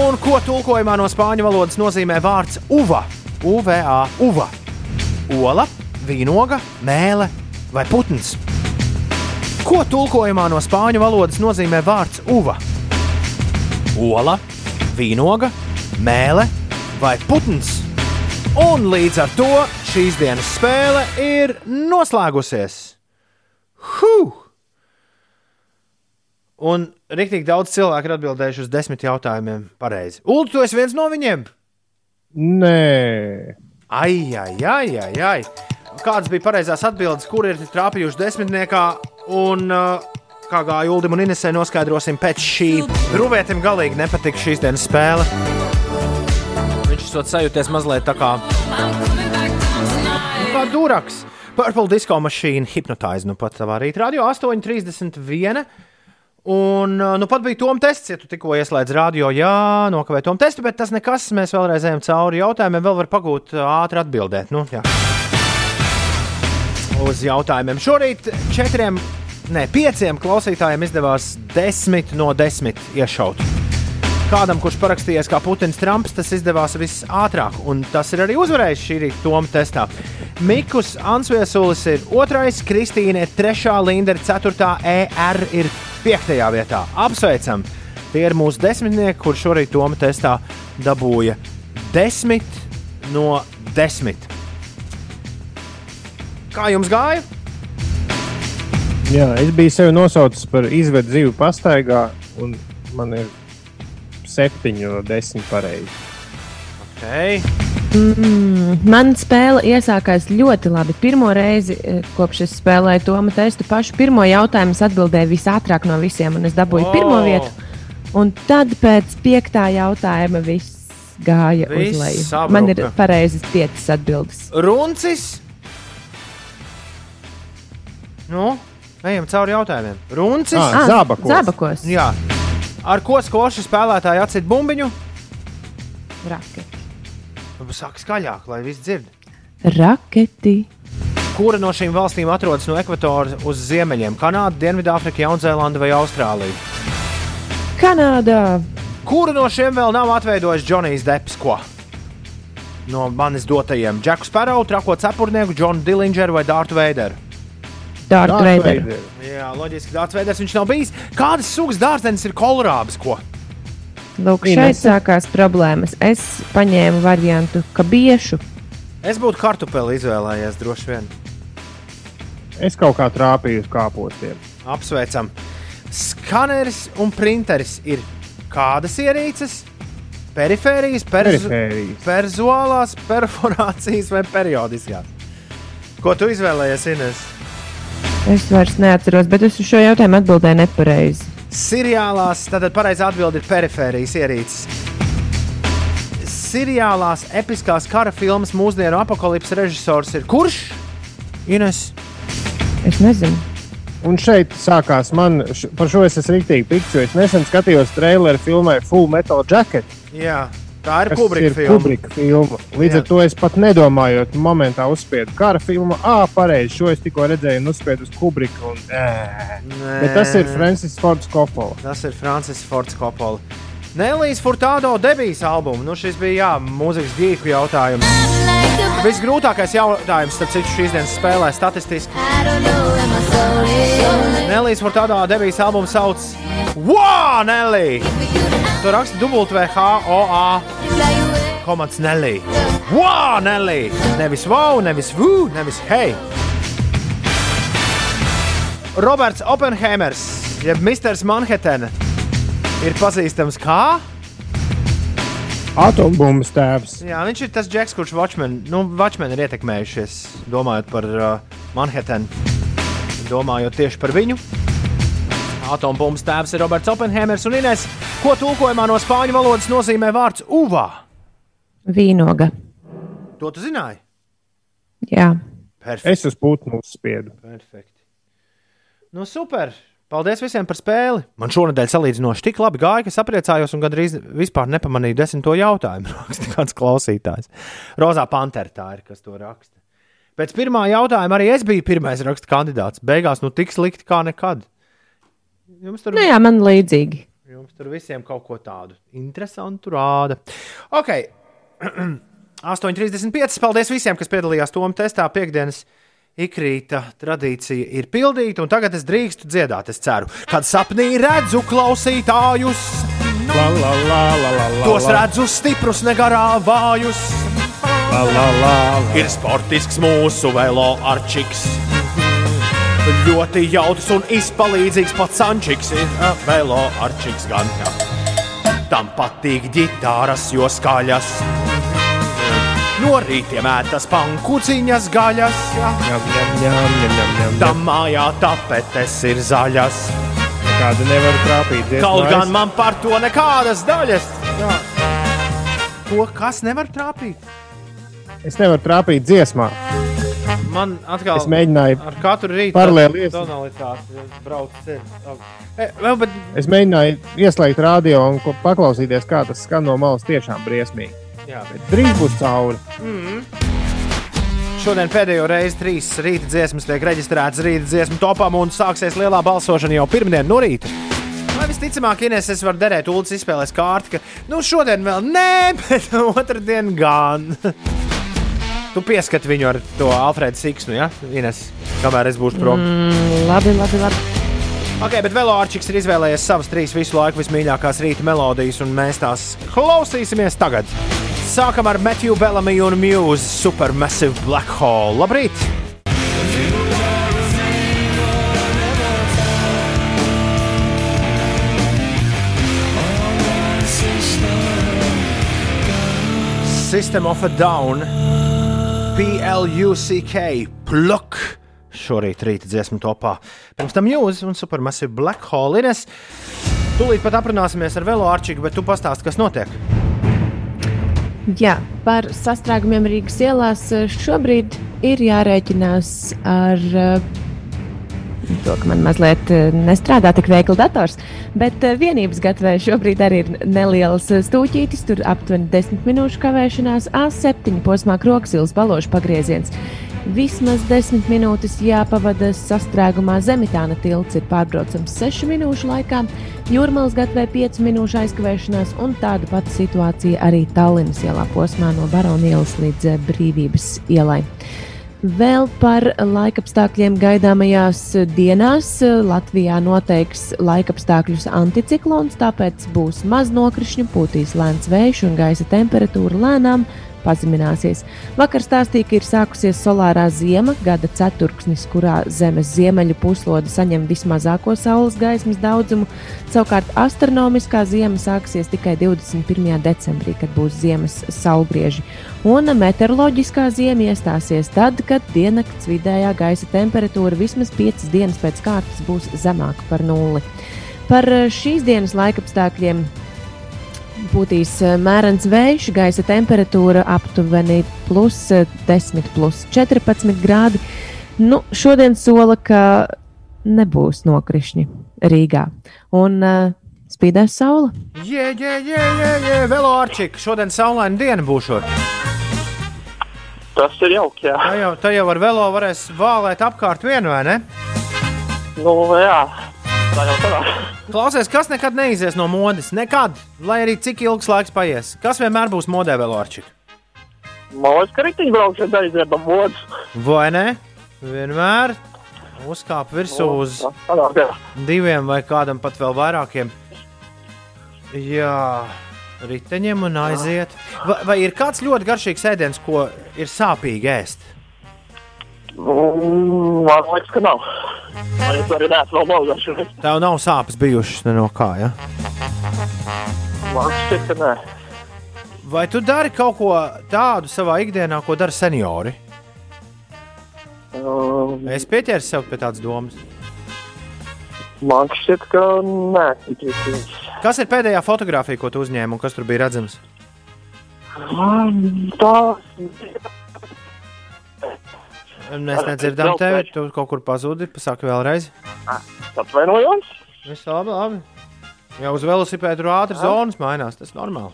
Un ko tulkojumā no spāņu valodas nozīmē vārds uva? UVA, uva. Ola, vīnoga, mēle vai putns. Ko tulkojumā no spāņu valodas nozīmē vārds uva? Ola, vīnoga, mēle vai putns. Un līdz ar to šīs dienas spēle ir noslēgusies. Huh! Un rīktīgi daudz cilvēku ir atbildējuši uz desmit jautājumiem pareizi. Ulu, tu esi viens no viņiem? Nē, Ai, ai, ai, ai, ai. Kādas bija pareizās atbildes, kur ir trāpījuši desmitniekā? Un, uh, kā gāja Ulim un Inesē, noskaidrosim pēc šī. Rūvētim galīgi nepatika šīs dienas spēle. Viņš esot sajūties mazliet tā kā, nu, kā duraks. Purple disco mašīna hipnotize nu pat savā rītā. Radio 8,31. Un uh, nu pat bija Toms tests, ja tu tikko ieslēdz radio, jā, nokavēji Toms testu, bet tas nekas. Mēs vēlreiz ejam cauri jautājumiem, vēl var pagūt uh, ātri atbildēt. Nu, jā. Uz jautājumiem. Šorīt četriem, ne pieciem klausītājiem izdevās desmit no desmit iešaut. Kādam, kurš parakstījies kā Putins Trumps, tas izdevās visātrāk, un tas ir arī uzvarējis šī rīta Toma testā. Mikus Ansviesulis ir otrais, Kristīna ir trešā, Linda ir ceturtā, ER ir piektajā vietā. Apsveicam! Tie ir mūsu desmitnieki, kurš šorīt Toma testā dabūja desmit no desmit. Kā jums gāja? Jā, es biju sevi nosaucis par izvedu dzīvu pastaigā, un man ir septiņi no desmit pareizi. Okay. Mm, man spēle iesākās ļoti labi. Pirmo reizi, eh, kopš es spēlēju to testu, pašu pirmo jautājumu atbildēju visātrāk no visiem, un es dabūju oh. pirmo vietu. Un tad pēc piektā jautājuma viss gāja Viss uz leju. sabruka. Man ir pareizas piecas atbildes. Runcis. Nu, ejam cauri jautājumiem. Runcis. Ah, zābakos. zābakos. Jā. Ar ko skološu spēlētāji atcīt bumbiņu? Raketi. Saka skaļāk, lai viss dzird. Raketi. Kura no šīm valstīm atrodas no ekvatora uz ziemeļiem? Kanāda, Dienvidāfrika, Jaunzēlanda vai Austrālija? Kanādā. Kuru no šiem vēl nav atveidojis Džonijs Deps? Ko? No manis dotajiem - Džeku Sparrow, Trako cepurnieku, Džonu Dillingeru vai Dārtu Veideru? Darth Vader. Jā, loģiski, Dārts Veiders viņš nav bijis. Kādas sugas dārzenis ir kolorābs? Ko? Lūk, Ines. šeit sākās problēmas. Es paņēmu variantu, ka biešu. Es būtu kartupeli izvēlējies droši vien. Es kaut kā trāpīju uz kāpostiem. Apsveicam. Skaneris un printeris ir kādas ierīces? Perifērijas, perzu, Perifērijas. perzuālās, perforācijas vai periodiskās? Ko tu izvēlējies, Ines? Es vairs neatceros, bet es uz šo jautājumu atbildēju nepareizi. Seriālās, tātad pareizā atbilde ir perifērijas ierīces. Seriālās episkās kara filmas mūsdienu apakalipses režisors ir kurš? Ines. Es nezinu. Un šeit sākās man, š, par šo es esmu rīktīgi pikts, jo es nesen skatījos traileru filmai Full Metal Jacket. Jā, tā ir Kubrika filma. Kubrika filma. Līdz Jā. ar to es pat nedomājot, momentā uzspiedu kara filmu. Ah, pareizi, šo es tikko redzēju, un uzspiedu uz Kubrika. Un. Nē. Bet tas ir Francis Fords Coppola. Tas ir Francis Fords Coppola. Nelijas Furtado debijas albumu. Nu, šis bija jā, mūzikas geeku jautājums. Visgrūtākais jautājums, starp citu, šīs dienas spēlē statistiski. Nelijas Furtado debijas albumu sauc Wow, Nelly! Tur raksta WHOA komats Nelly. Wow, Nelly! Nevis wow, nevis woo, nevis hei! Roberts Oppenheimers, jeb Misters Manhattan, ir pazīstams kā. Atombumbas tēvs. Jā, viņš ir tas džeks, kurš Watchmen, nu, Watchmen ir ietekmējušies, domājot par uh, Manhattanu, domājot tieši par viņu. Atombumbas tēvs ir Roberts Oppenheimers un Ines. Ko tulkojumā no spāņu valodas nozīmē vārds uvā? Vīnoga. To tu zināji? Jā. Perfekt. Es uz putnu uzspiedu. Perfekti. Nu, super! Paldies visiem par spēli. Man šonadēļ salīdzinoši tik labi gāja, ka sapriecājos un gandrīz vispār nepamanīju desmito jautājumu. [laughs] Raksta kāds klausītājs. Rozā Pantera tā ir, kas to raksta. Pēc pirmā jautājuma arī es biju pirmais raksta kandidāts. Beigās nu tik slikti kā nekad. Jums tur, Nu, jā, man līdzīgi. jums tur visiem kaut ko tādu interesantu rāda. Ok, [clears throat] 8,35. Paldies visiem, kas piedalījās Tomā testā. Piektdienas ikrīta tradīcija ir pildīta, un tagad es drīkstu dziedāt. Es ceru, kad sapnī redzu klausītājus. La, la, la, la, la, la, Tos redzu stiprus, negarā vājus. La, la, la, la. Ir sportisks mūsu velo arčiks. Ļoti jautrs un izpalīdzīgs pats Sančiks ir ā, velo arčiks gan. Jā. Tam patīk ģitāras, jo skaļas. No rītiem ētas pankuciņas gaļas. Jā. Ņem, ņem, ņem, ņem, ņem, ņem. Tam mājā tapetes ir zaļas. Kāda nevar trāpīt. dziesmā. Kaut Es- gan man par to nekādas daļas. Jā. Ko kas nevar trāpīt? Es nevaru trāpīt dziesmā. Man atkal Es mēģināju ar katru rītu paralēli ies- tonalitāti braukt ceļā. E, vēl, bet Es mēģināju ieslēgt radio un ko- paklausīties, kā tas skan no malas. Tiešām briesmīgi. Jā. Bet drīz būs cauri. Mm. Šodien pēdējo reizi trīs rīta dziesmas tiek reģistrētas rīta dziesmu topam un sāksies lielā balsošana jau pirmdien no rīta. Vai visticamāk, Ines, es varu derēt Ulas izspēlēs kārtu, ka nu, šodien vēl nē, [laughs] bet otrdien gan. Tu pieskat viņu ar to Alfrēdu Siksnu, ja? Ines, kamēr es būšu prom. Mm, labi, labi, labi. Ok, bet Velorčiks ir izvēlējies savas trīs visu laiku vismīļākās rīta melodijas, un mēs tās klausīsimies tagad. Sākam ar Matthew Bellamy un Muse Supermassive Black Hole. Labrīt! System of a Down, PLUCK, Pluk. Šorīt rīta dziesmu topā. Pirms tam Muse un Supermassive Black Hole ir. Tūlīt pat aprunāsimies ar Velo Arčiku, bet tu pastāsti, kas notiek. Jā, par sastrēgumiem Rīgas ielās eh, šobrīd ir jārēķinās ar eh, to, ka man mazliet eh, nestrādā tik veikli dators. Bet vienības gatavē šobrīd arī ir neliels stūķītis, tur aptuveni 10 minūšu kavēšanās, A7 posmā Kroksilas balošu pagrieziens. Vismaz 10 minūtes jāpavada sastrēgumā Zemitāna tilts ir pārbraucams 6 minūšu laikā, Jūrmālas gatavē 5 minūšu aizkavēšanās, un tāda pati situācija arī Tallinas ielā posmā no Baronielas līdz eh, Brīvības ielai. Vēl par laikapstākļiem gaidāmajās dienās Latvijā noteiks laikapstākļus anticiklons, tāpēc būs maz nokrišņu, pūtīs lēns vējš un gaisa temperatūra lēnām pazemināsies. Vakar stāstīja, ka ir sākusies solārā ziema, gada ceturksnis, kurā Zemes ziemeļu puslode saņem vismazāko saules gaismas daudzumu. Savukārt astronomiskā ziema sāksies tikai 21. decembrī, kad būs ziemas saulgrieži. Un meteoroloģiskā ziema iestāsies tad, kad diennakts vidējā gaisa temperatūra vismaz 5 dienas pēc kārtas būs zemāka par nulli. Par eh, šīs dienas laikapstākļiem būtīs eh, mērens vējš, gaisa temperatūra aptuveni plus eh, 10, plus 14 grādi. Nu, šodien sola, ka nebūs nokrišņi Rīgā. Un uh, spīdēs saule. Jē, jē, jē, jē, jē. Velo Arčika, šodien saulaina diena būšot. Tas ir jauki, jā. Tā jau, tā jau ar velo varēs vālēt apkārt vienu, vai ne? Nu, jā, Tā jau tādā. Klausies, kas nekad neizies no modes? Nekad, lai arī cik ilgs laiks paies. Kas vienmēr būs modē vēl orčik? Man liekas, ka riteņbraukšana aiziet no modes. Vai ne? Vienmēr uzkāp virsū uz diviem vai kādam pat vēl vairākiem. Jā, riteņiem un aiziet. Vai, vai ir kāds ļoti garšīgs ēdiens, ko ir sāpīgi ēst? Mm, Man liekas, ka nav. Man liekas, arī neesmu nogašs. Tev nav sāpes bijušas ne no kā, ja? Man šķiet, ka nē. Vai tu dari kaut ko tādu savā ikdienā, ko dara seniori? Um, Es pieķēru sev pie tādas domas. Man šķiet, ka nē. Kas ir pēdējā fotografija, ko tu uzņēmi un kas tur bija redzams? Tā. Mēs nedzirdam tevi, tu kaut kur pazudi. Pasaki vēlreiz. Atvainojos. Viss labi, labi. Jau uz velosipēdu tur ātri zonas mainās, tas normāli.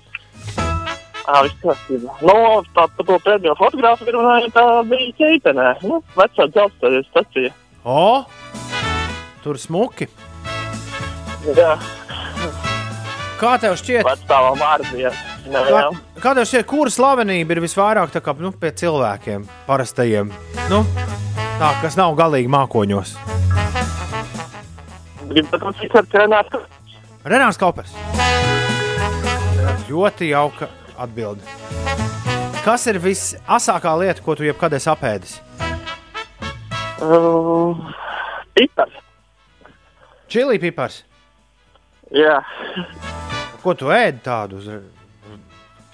Kārtībā. Nu, tā par to pēdējo fotogrāfiju runājot, tā bija ķeitenē. Nu, vecā dzelzceļa stacija. O! Tur smuki. Jā. Kā tev šķiet? Vecstāvam vārdi, jā. Nē, Kā, jā. kā tev šķiet, kura slavenība ir visvairāk kā, nu, pie cilvēkiem, parastajiem? Nu, tā, kas nav galīgi mākoņos. Renārs Kaupers. Ļoti jauka atbilde. Kas ir visasākā lieta, ko tu jebkad esi apēdis? Uh, pipars. Čili pipars. Jā. Ko tu ēdi tādu? Uz...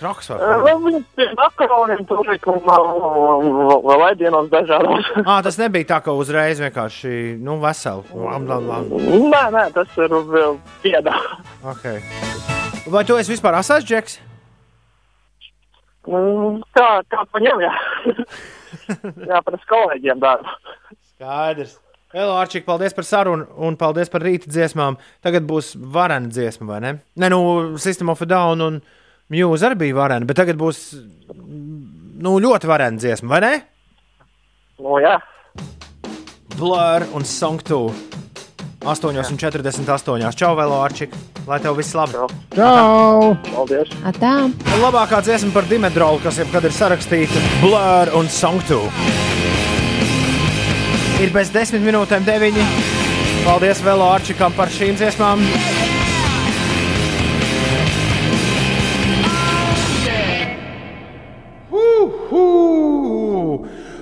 Traks? Viņam pie makaroniem tur vēl ēdienos dažādos. [laughs] Ah, tas nebija tā, ka uzreiz vienkārši nu, veseli. Lam, lam, lam. Nē, nē, tas ir vēl piedā. Okay. Vai tu esi vispār asās džeks? Mm, Kā, kā paņem, jā. [laughs] jā, par kolēģiem darbu. Skaidrs. Elo, Arčik, paldies par sarunu un paldies par rīta dziesmām. Tagad būs varena dziesma, vai ne? Nē, nu, System of a Down un Muse arī bija varena, bet tagad būs nu, ļoti varena dziesma, vai ne? Nu, jā. Blur un Song 2. 8,48. Čau, Velo, Arčik. Lai tev viss labi. Čau! Paldies! Atā! Labākā dziesma par Dimedrolu, kas jebkad ir sarakstīta Blur un Song 2. Ir bez desmit minūtēm deviņi. Paldies Velo Arčikam par šīm dziesmām. Uhu!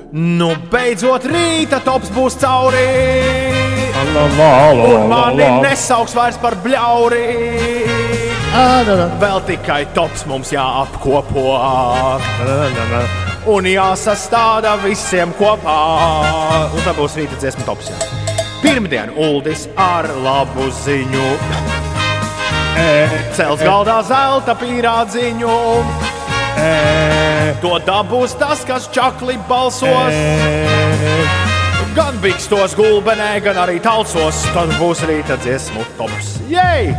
Nu, beidzot, rīta tops būs cauri! Un mani nesauks vairs par bļauri! Vēl tikai tops mums jāapkopo! Un jāsastāda visiem kopā! Un tā būs rīta dziesma tops. Jā. Pirmdien Uldis ar labu ziņu! [laughs] Cels galdā zelta pīrādziņu! To dabūs tas, kas čakli balsos. Gan bikstos gulbenē, gan arī tausos. Tad būs rīta dziesmu tops. Jej!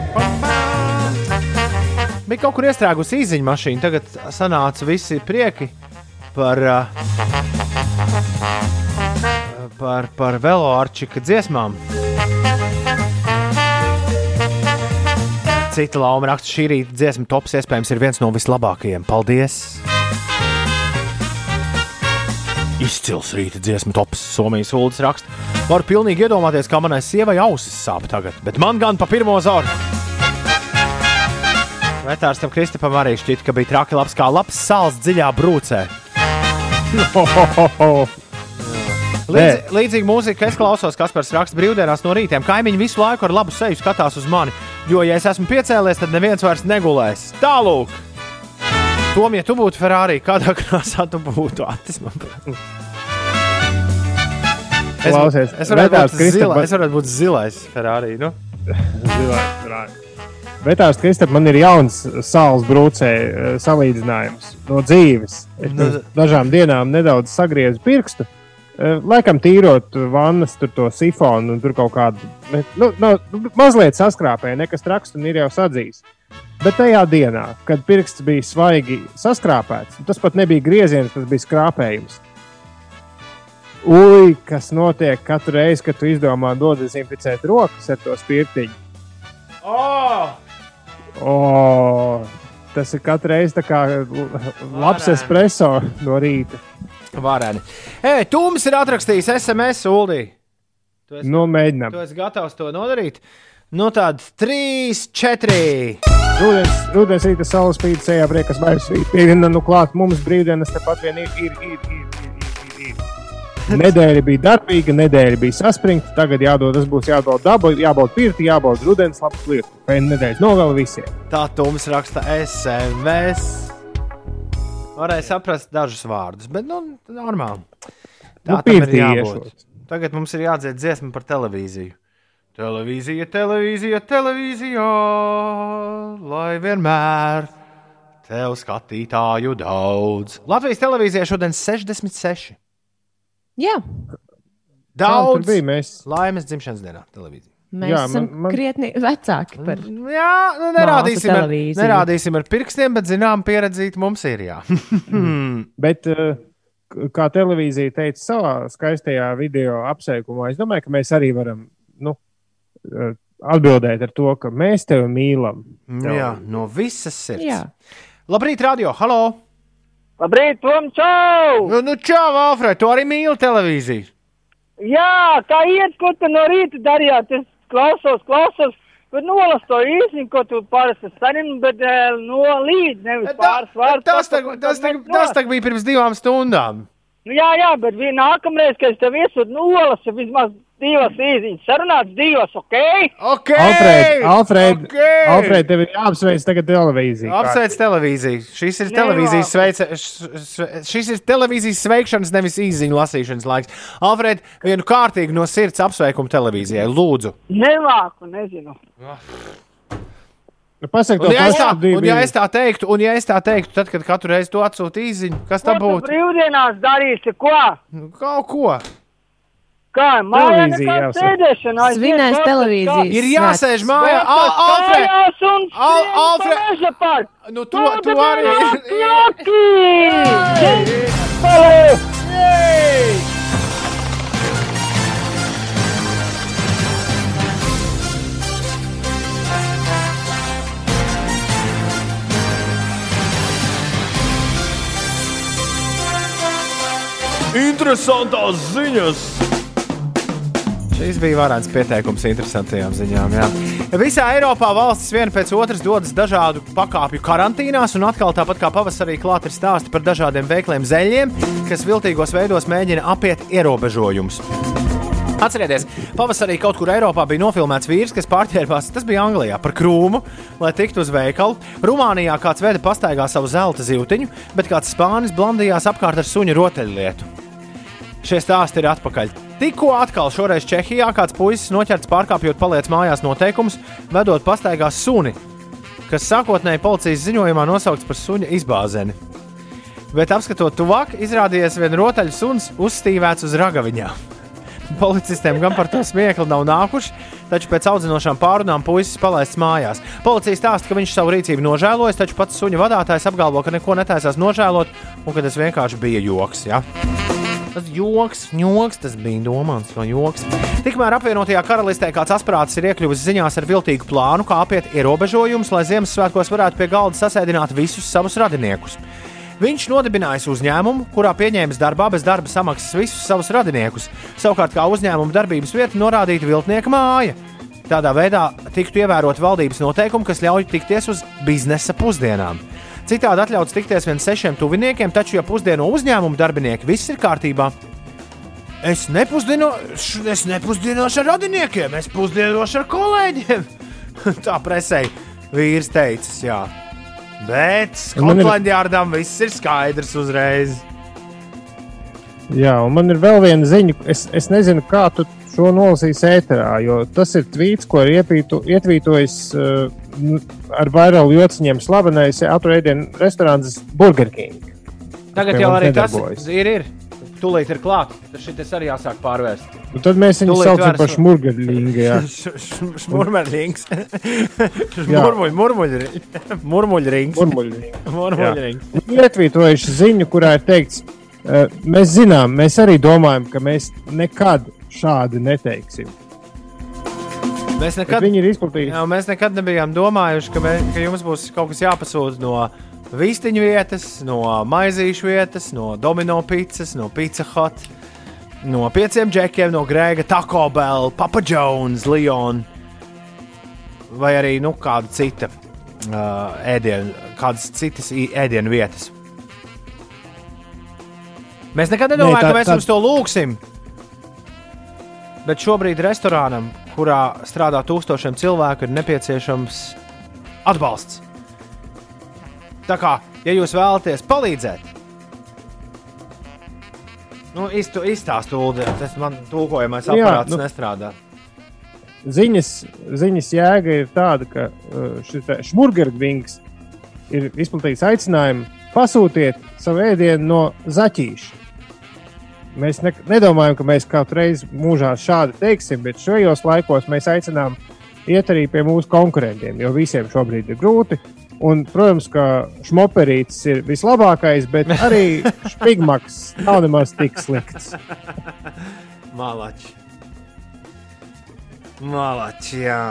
Bija kaut kur iestrēgusi īziņa mašīna. Tagad sanāca visi prieki par, uh, par, par veloārčika dziesmām. Cita lauma raksta, šī rīta dziesma tops iespējams ir viens no vislabākajiem. Paldies! Izcils rīta dziesmu tops, Somijas ULDS raksta. Varu pilnīgi iedomāties, kā manai sievai ausis sāp tagad, bet man gan pa pirmo zoru. Vetārstam Kristupam arī šķiet, ka bija traki labs kā labs sāls dziļā brūcē. [laughs] Līdzi, līdzīga mūzika, es klausos, kas par rakstu brīvdienās no rītiem. Kaimiņi visu laiku ar labu seju skatās uz mani, jo, ja es esmu piecēlies, tad neviens vairs negulēs. Tālūk! Tom, ja tu būtu Ferrari, kādā [laughs] krāsā tu būtu atis? man? Es, Klausies, es, varētu būt zila, Kristapa- es varētu būt zilais Ferrari. Nu? Bet tās, Kristap, man ir jauns sāls brūcē eh, salīdzinājums no dzīves. Es Nu, pirms dažām dienām nedaudz sagriezu pirkstu. Eh, Laikam tīrot vannas, tur to sifonu un tur kaut kādu nu, nu, mazliet saskrāpēju, nekas traks un ir jau sadzījis. Bet tajā dienā, kad pirksts bija svaigi saskrāpēts, tas pat nebija grieziens, tas bija skrāpējums. Ui, kas notiek katru reizi, kad tu izdomā nodezinficēt rokas ar to spirtiņu? Oh! O, tas ir katru reizi kā labs espreso no rīta. Varēni. Ei, Tūms ir atrakstījis SMS Uldī. Tu esi, Nu, mēģinām. tu esi gatavs to nodarīt? Nu, tāda 3, 4. Rudens, rudens rīta saules spīd sejā, priekas vairs rīt. Pieviena nu klāt mums brīvdienas tepat vien ir, ir, ir, ir, ir, ir, ir. Nedēļa bija darbīga, nedēļa bija saspringta. Tagad jādodas, būs jādod daba, jābauda pirti, jābauda rudens, labs lietu. Pēc nedēļas nogali visiem. Tā Tūms raksta SMS. Varēja saprast dažus vārdus, bet nu, normāli. Tā Nu, tam ir jābūt. Tagad mums ir jādzied dziesma par televīziju. Televīzija, televīzija, televīzija, lai vienmēr tev skatītāju daudz. Latvijas televīzijā šodien 66. Jā, Daudz tur bija, mēs- laimes dzimšanas dienā televīzijā. Mēs Jā, esam man, man... krietni vecāki par Jā, nu, nerādīsim, ar, nerādīsim ar pirkstiem, bet zinām, pieredzīt mums ir. Jā. [laughs] Bet, eh, kā televīzija teica savā skaistajā video apsveikumā, es domāju, ka mēs arī varam nu, eh, atbildēt ar to, ka mēs tevi mīlam. Nu Jā, no visas sirds. Jā. Labrīt, radio! Halo! Labrīt, Tom, čau! Nu, nu čau, Alfred, tu arī mīli televīziju. Jā, kā iet, ko tu no rīta darījāt? Es klausos, klausos, bet nolas to īsi, ko tu parasti saņem, bet eh, no līdz nevis pāris vārdus. Tas, tā, tas, tā, tas tā bija pirms divām stundām. Nu, jā, jā, bet nākamreiz, kad es tev iesūtu nolas, vismaz divas īziņas sarunāts, divas, ok? Ok! Alfred, Alfred, okay. Alfred, tev ir jāapsveic tagad televīzija. Apsveic televīziju. Šis ir televīzijas, š- šis ir televīzijas sveikšanas, nevis īziņu lasīšanas laiks. Alfred, vienu kārtīgi no sirds apsveikumu televīzijai. Lūdzu. Nemāku, nezinu. Nu, Pasaka, Un to ja, es tā, un, ja es tā teiktu, un ja es tā teiktu, tad, kad katru reizi to atsūtu īziņu, kas tu būtu? brīvdienās darīsi, ko? Kaut ko. Kā, mājā Televīzija nekā jāsaka. sēdēšana. Svinēs kā- Ir jāsēž mājā. Alfred! Al- Alfred! Nu, tu, tu arī. Jaki! [laughs] Interesantās ziņas! Šis bija varants pieteikums interesantajām ziņām. Jā. Visā Eiropā valstis viena pēc otras dodas dažādu pakāpju karantīnās, un atkal tāpat kā pavasarī klāt ir stāsti par dažādiem veikliem zeļiem, kas viltīgos veidos mēģina apiet ierobežojumus. Atcerieties, pavasarī kaut kur Eiropā bija nofilmēts vīrs, kas pārķērbās, tas bija Anglijā, par krūmu, lai tiktu uz veikalu. Rumānijā kāds veda pastaigā savu zelta zīltiņu, bet kāds spānis blandījās apkārt ar suņu rotaļlietu. Šie stāsti ir atpakaļ. Tikko atkal šoreiz Čehijā kāds puisis noķerts pārkāpjot paliec mājās noteikumus, vedot pastaigā suni, kas sākotnēji policijas ziņojumā nosaukts par suņa izbāzeni. Bet apskatot tuvāk, izrādījās viena rotaļu suns uzstīvēts uz ragaviņām. Policistiem gan par to smieklu nav nākuši, taču pēc audzinošām pārunām puisis palaists mājās. Policija stāsta, ka viņš savu rīcību nožēlojas, taču pats suņa vadītājs apgalvo, ka neko netaisās nožēlot un ka tas vienkārši bija joks. Ja? Tas joks, joks, tas bija domāts kā joks. Tikmēr apvienotajā karalistē kāds asprāts ir iekļuvis ziņās ar viltīgu plānu, kā apiet ierobežojumus, lai Ziemassvētkos varētu pie galda sasēdināt visus savus radiniekus. Viņš nodibinājis uzņēmumu, kurā pieņēmis darbā bez darba samaksas visus savus radiniekus. Savukārt, kā uzņēmuma darbības vieta, norādīta viltnieka māja. Tādā veidā tiktu ievērot valdības noteikumi, kas ļauj tikties uz biznesa pusdienām. Citādi atļauts tikties vien sešiem tuviniekiem, taču, ja pusdienu uzņēmuma darbinieki viss ir kārtībā, es, nepusdienošu, es nepusdienošu ar radiniekiem, es pusdienošu ar kolēģiem. [laughs] Tā presē vīrs teicis, jā. Bet Skotlandjārdam viss ir skaidrs uzreiz. Jā, un man ir vēl viena ziņa. Es, es nezinu, kā tu šo nolasīsi ēterā, jo tas ir tvīts, ko ir iepītu, ietvītojis uh, ar vairāku jociņiem slavenais atrēdienu restorāns Burger King. Tagad jau arī tas nedarbojas. ir. ir. Tūlīt ir klāts. Tas šis arī jāsāk pārvērst. Nu, tad mēs viņu saucam par. Jā. [laughs] [laughs] Murmuļ, murmuļrings. [laughs] Murmuļrings. Ir ietvītojuši ziņu, kurā ir teikts, Eh, Mēs zinām, mēs arī domājam, ka mēs nekad šādi neteiksim. Mēs nekad, jā, mēs nekad nebijām domājuši, ka, mē, ka jums būs kaut kas jāpasūta no vistiņu vietas, no maizīšu vietas, no domino pizzas, no pizza hut, no pieciem džekiem, no Grēga, Taco Bell, Papa Jones, Leon vai arī nu, kāda cita uh, ēdienu, kādas citas ēdienu vietas. Mēs nekad nedomājām, tā- ka mēs tā- jums to lūgsim. Bet šobrīd restorānam, kurā strādā tūkstošiem cilvēku, ir nepieciešams atbalsts. Tā kā, ja jūs vēlaties palīdzēt, nu, izstāstu, Ulu, tas man tulkojamais Nu jā, aparāts nu- nestrādā. Ziņas, ziņas jēga ir tāda, ka uh, šis smurgergvings ir izplatīts aicinājums pasūtiet savu ēdienu no zaķīša. Mēs ne, nedomājam, ka mēs kaut reiz mūžā šādi teiksim, bet šajos laikos mēs aicinām iet arī pie mūsu konkurentiem, jo visiem šobrīd ir grūti. Un, protams, ka šmoperītis ir vislabākais, bet arī [laughs] špigmaks nav nemaz tik slikts. Malači. Malači, jā.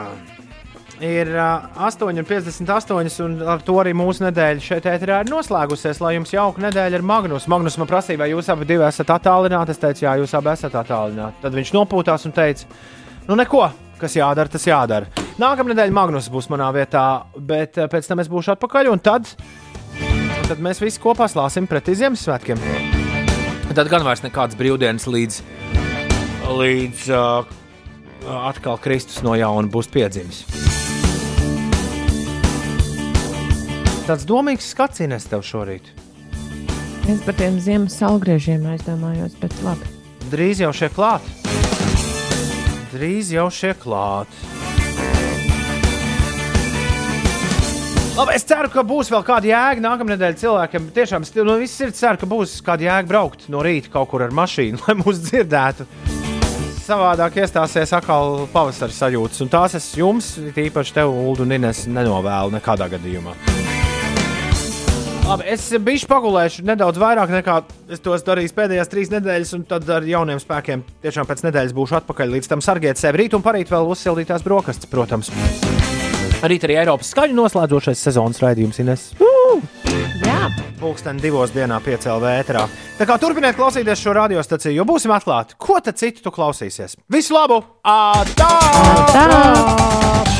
Ir uh, 8,58, un ar to arī mūsu nedēļa šeit ēterā ir noslēgusies. Lai jums jauka nedēļa ar Magnus. Magnus man prasīja, vai jūs abi esat attālināti. Es teicu, jā, jūs abi esat attālināti. Tad viņš nopūtās un teica, nu neko, kas jādara, tas jādara. Nākamā nedēļa Magnus būs manā vietā, bet pēc tam es būšu atpakaļ, un tad, un tad mēs visi kopā slāsim pretī Ziemassvētkiem. Tad gan vairs nekādas brīvdienas līdz, līdz uh, atkal Kristus no jauna būs piedzimis. Tāds domīgs skats tev šorīt. Es par tiem ziemas salgriežiem aizdomājos, bet labi. Drīz jau šie klāt. Drīz jau šie klāt. Labi, es ceru, ka būs vēl kāda jēga nākamā nedēļa cilvēkiem. Tiešām es no visas sirds ceru, ka būs kāda jēga braukt no rīta kaut kur ar mašīnu, [laughs] lai mūs dzirdētu. Savādāk iestāsies atkal pavasara sajūtas, un tās es jums, tīpaši tev, Ulu un Ines, nenovēlu nekādā gadījumā. Labi, es biju pagulējuši nedaudz vairāk nekā es to darījis pēdējās trīs nedēļas, un tad ar jauniem spēkiem tiešām pēc nedēļas būšu atpakaļ. Līdz tam sargiet sevi rīt un parīt vēl uzsildītās brokastis, protams. Rīt arī Eiropas skaļi noslēdzošais sezonas raidījums Ines. Jā, Pūksteni divos dienā piecēlā vētrā. Tā kā turpiniet klausīties šo radiostaciju, jo būsim atklāti. Ko tad citu tu klausīsies? Visu labu! Ā, tā! tā!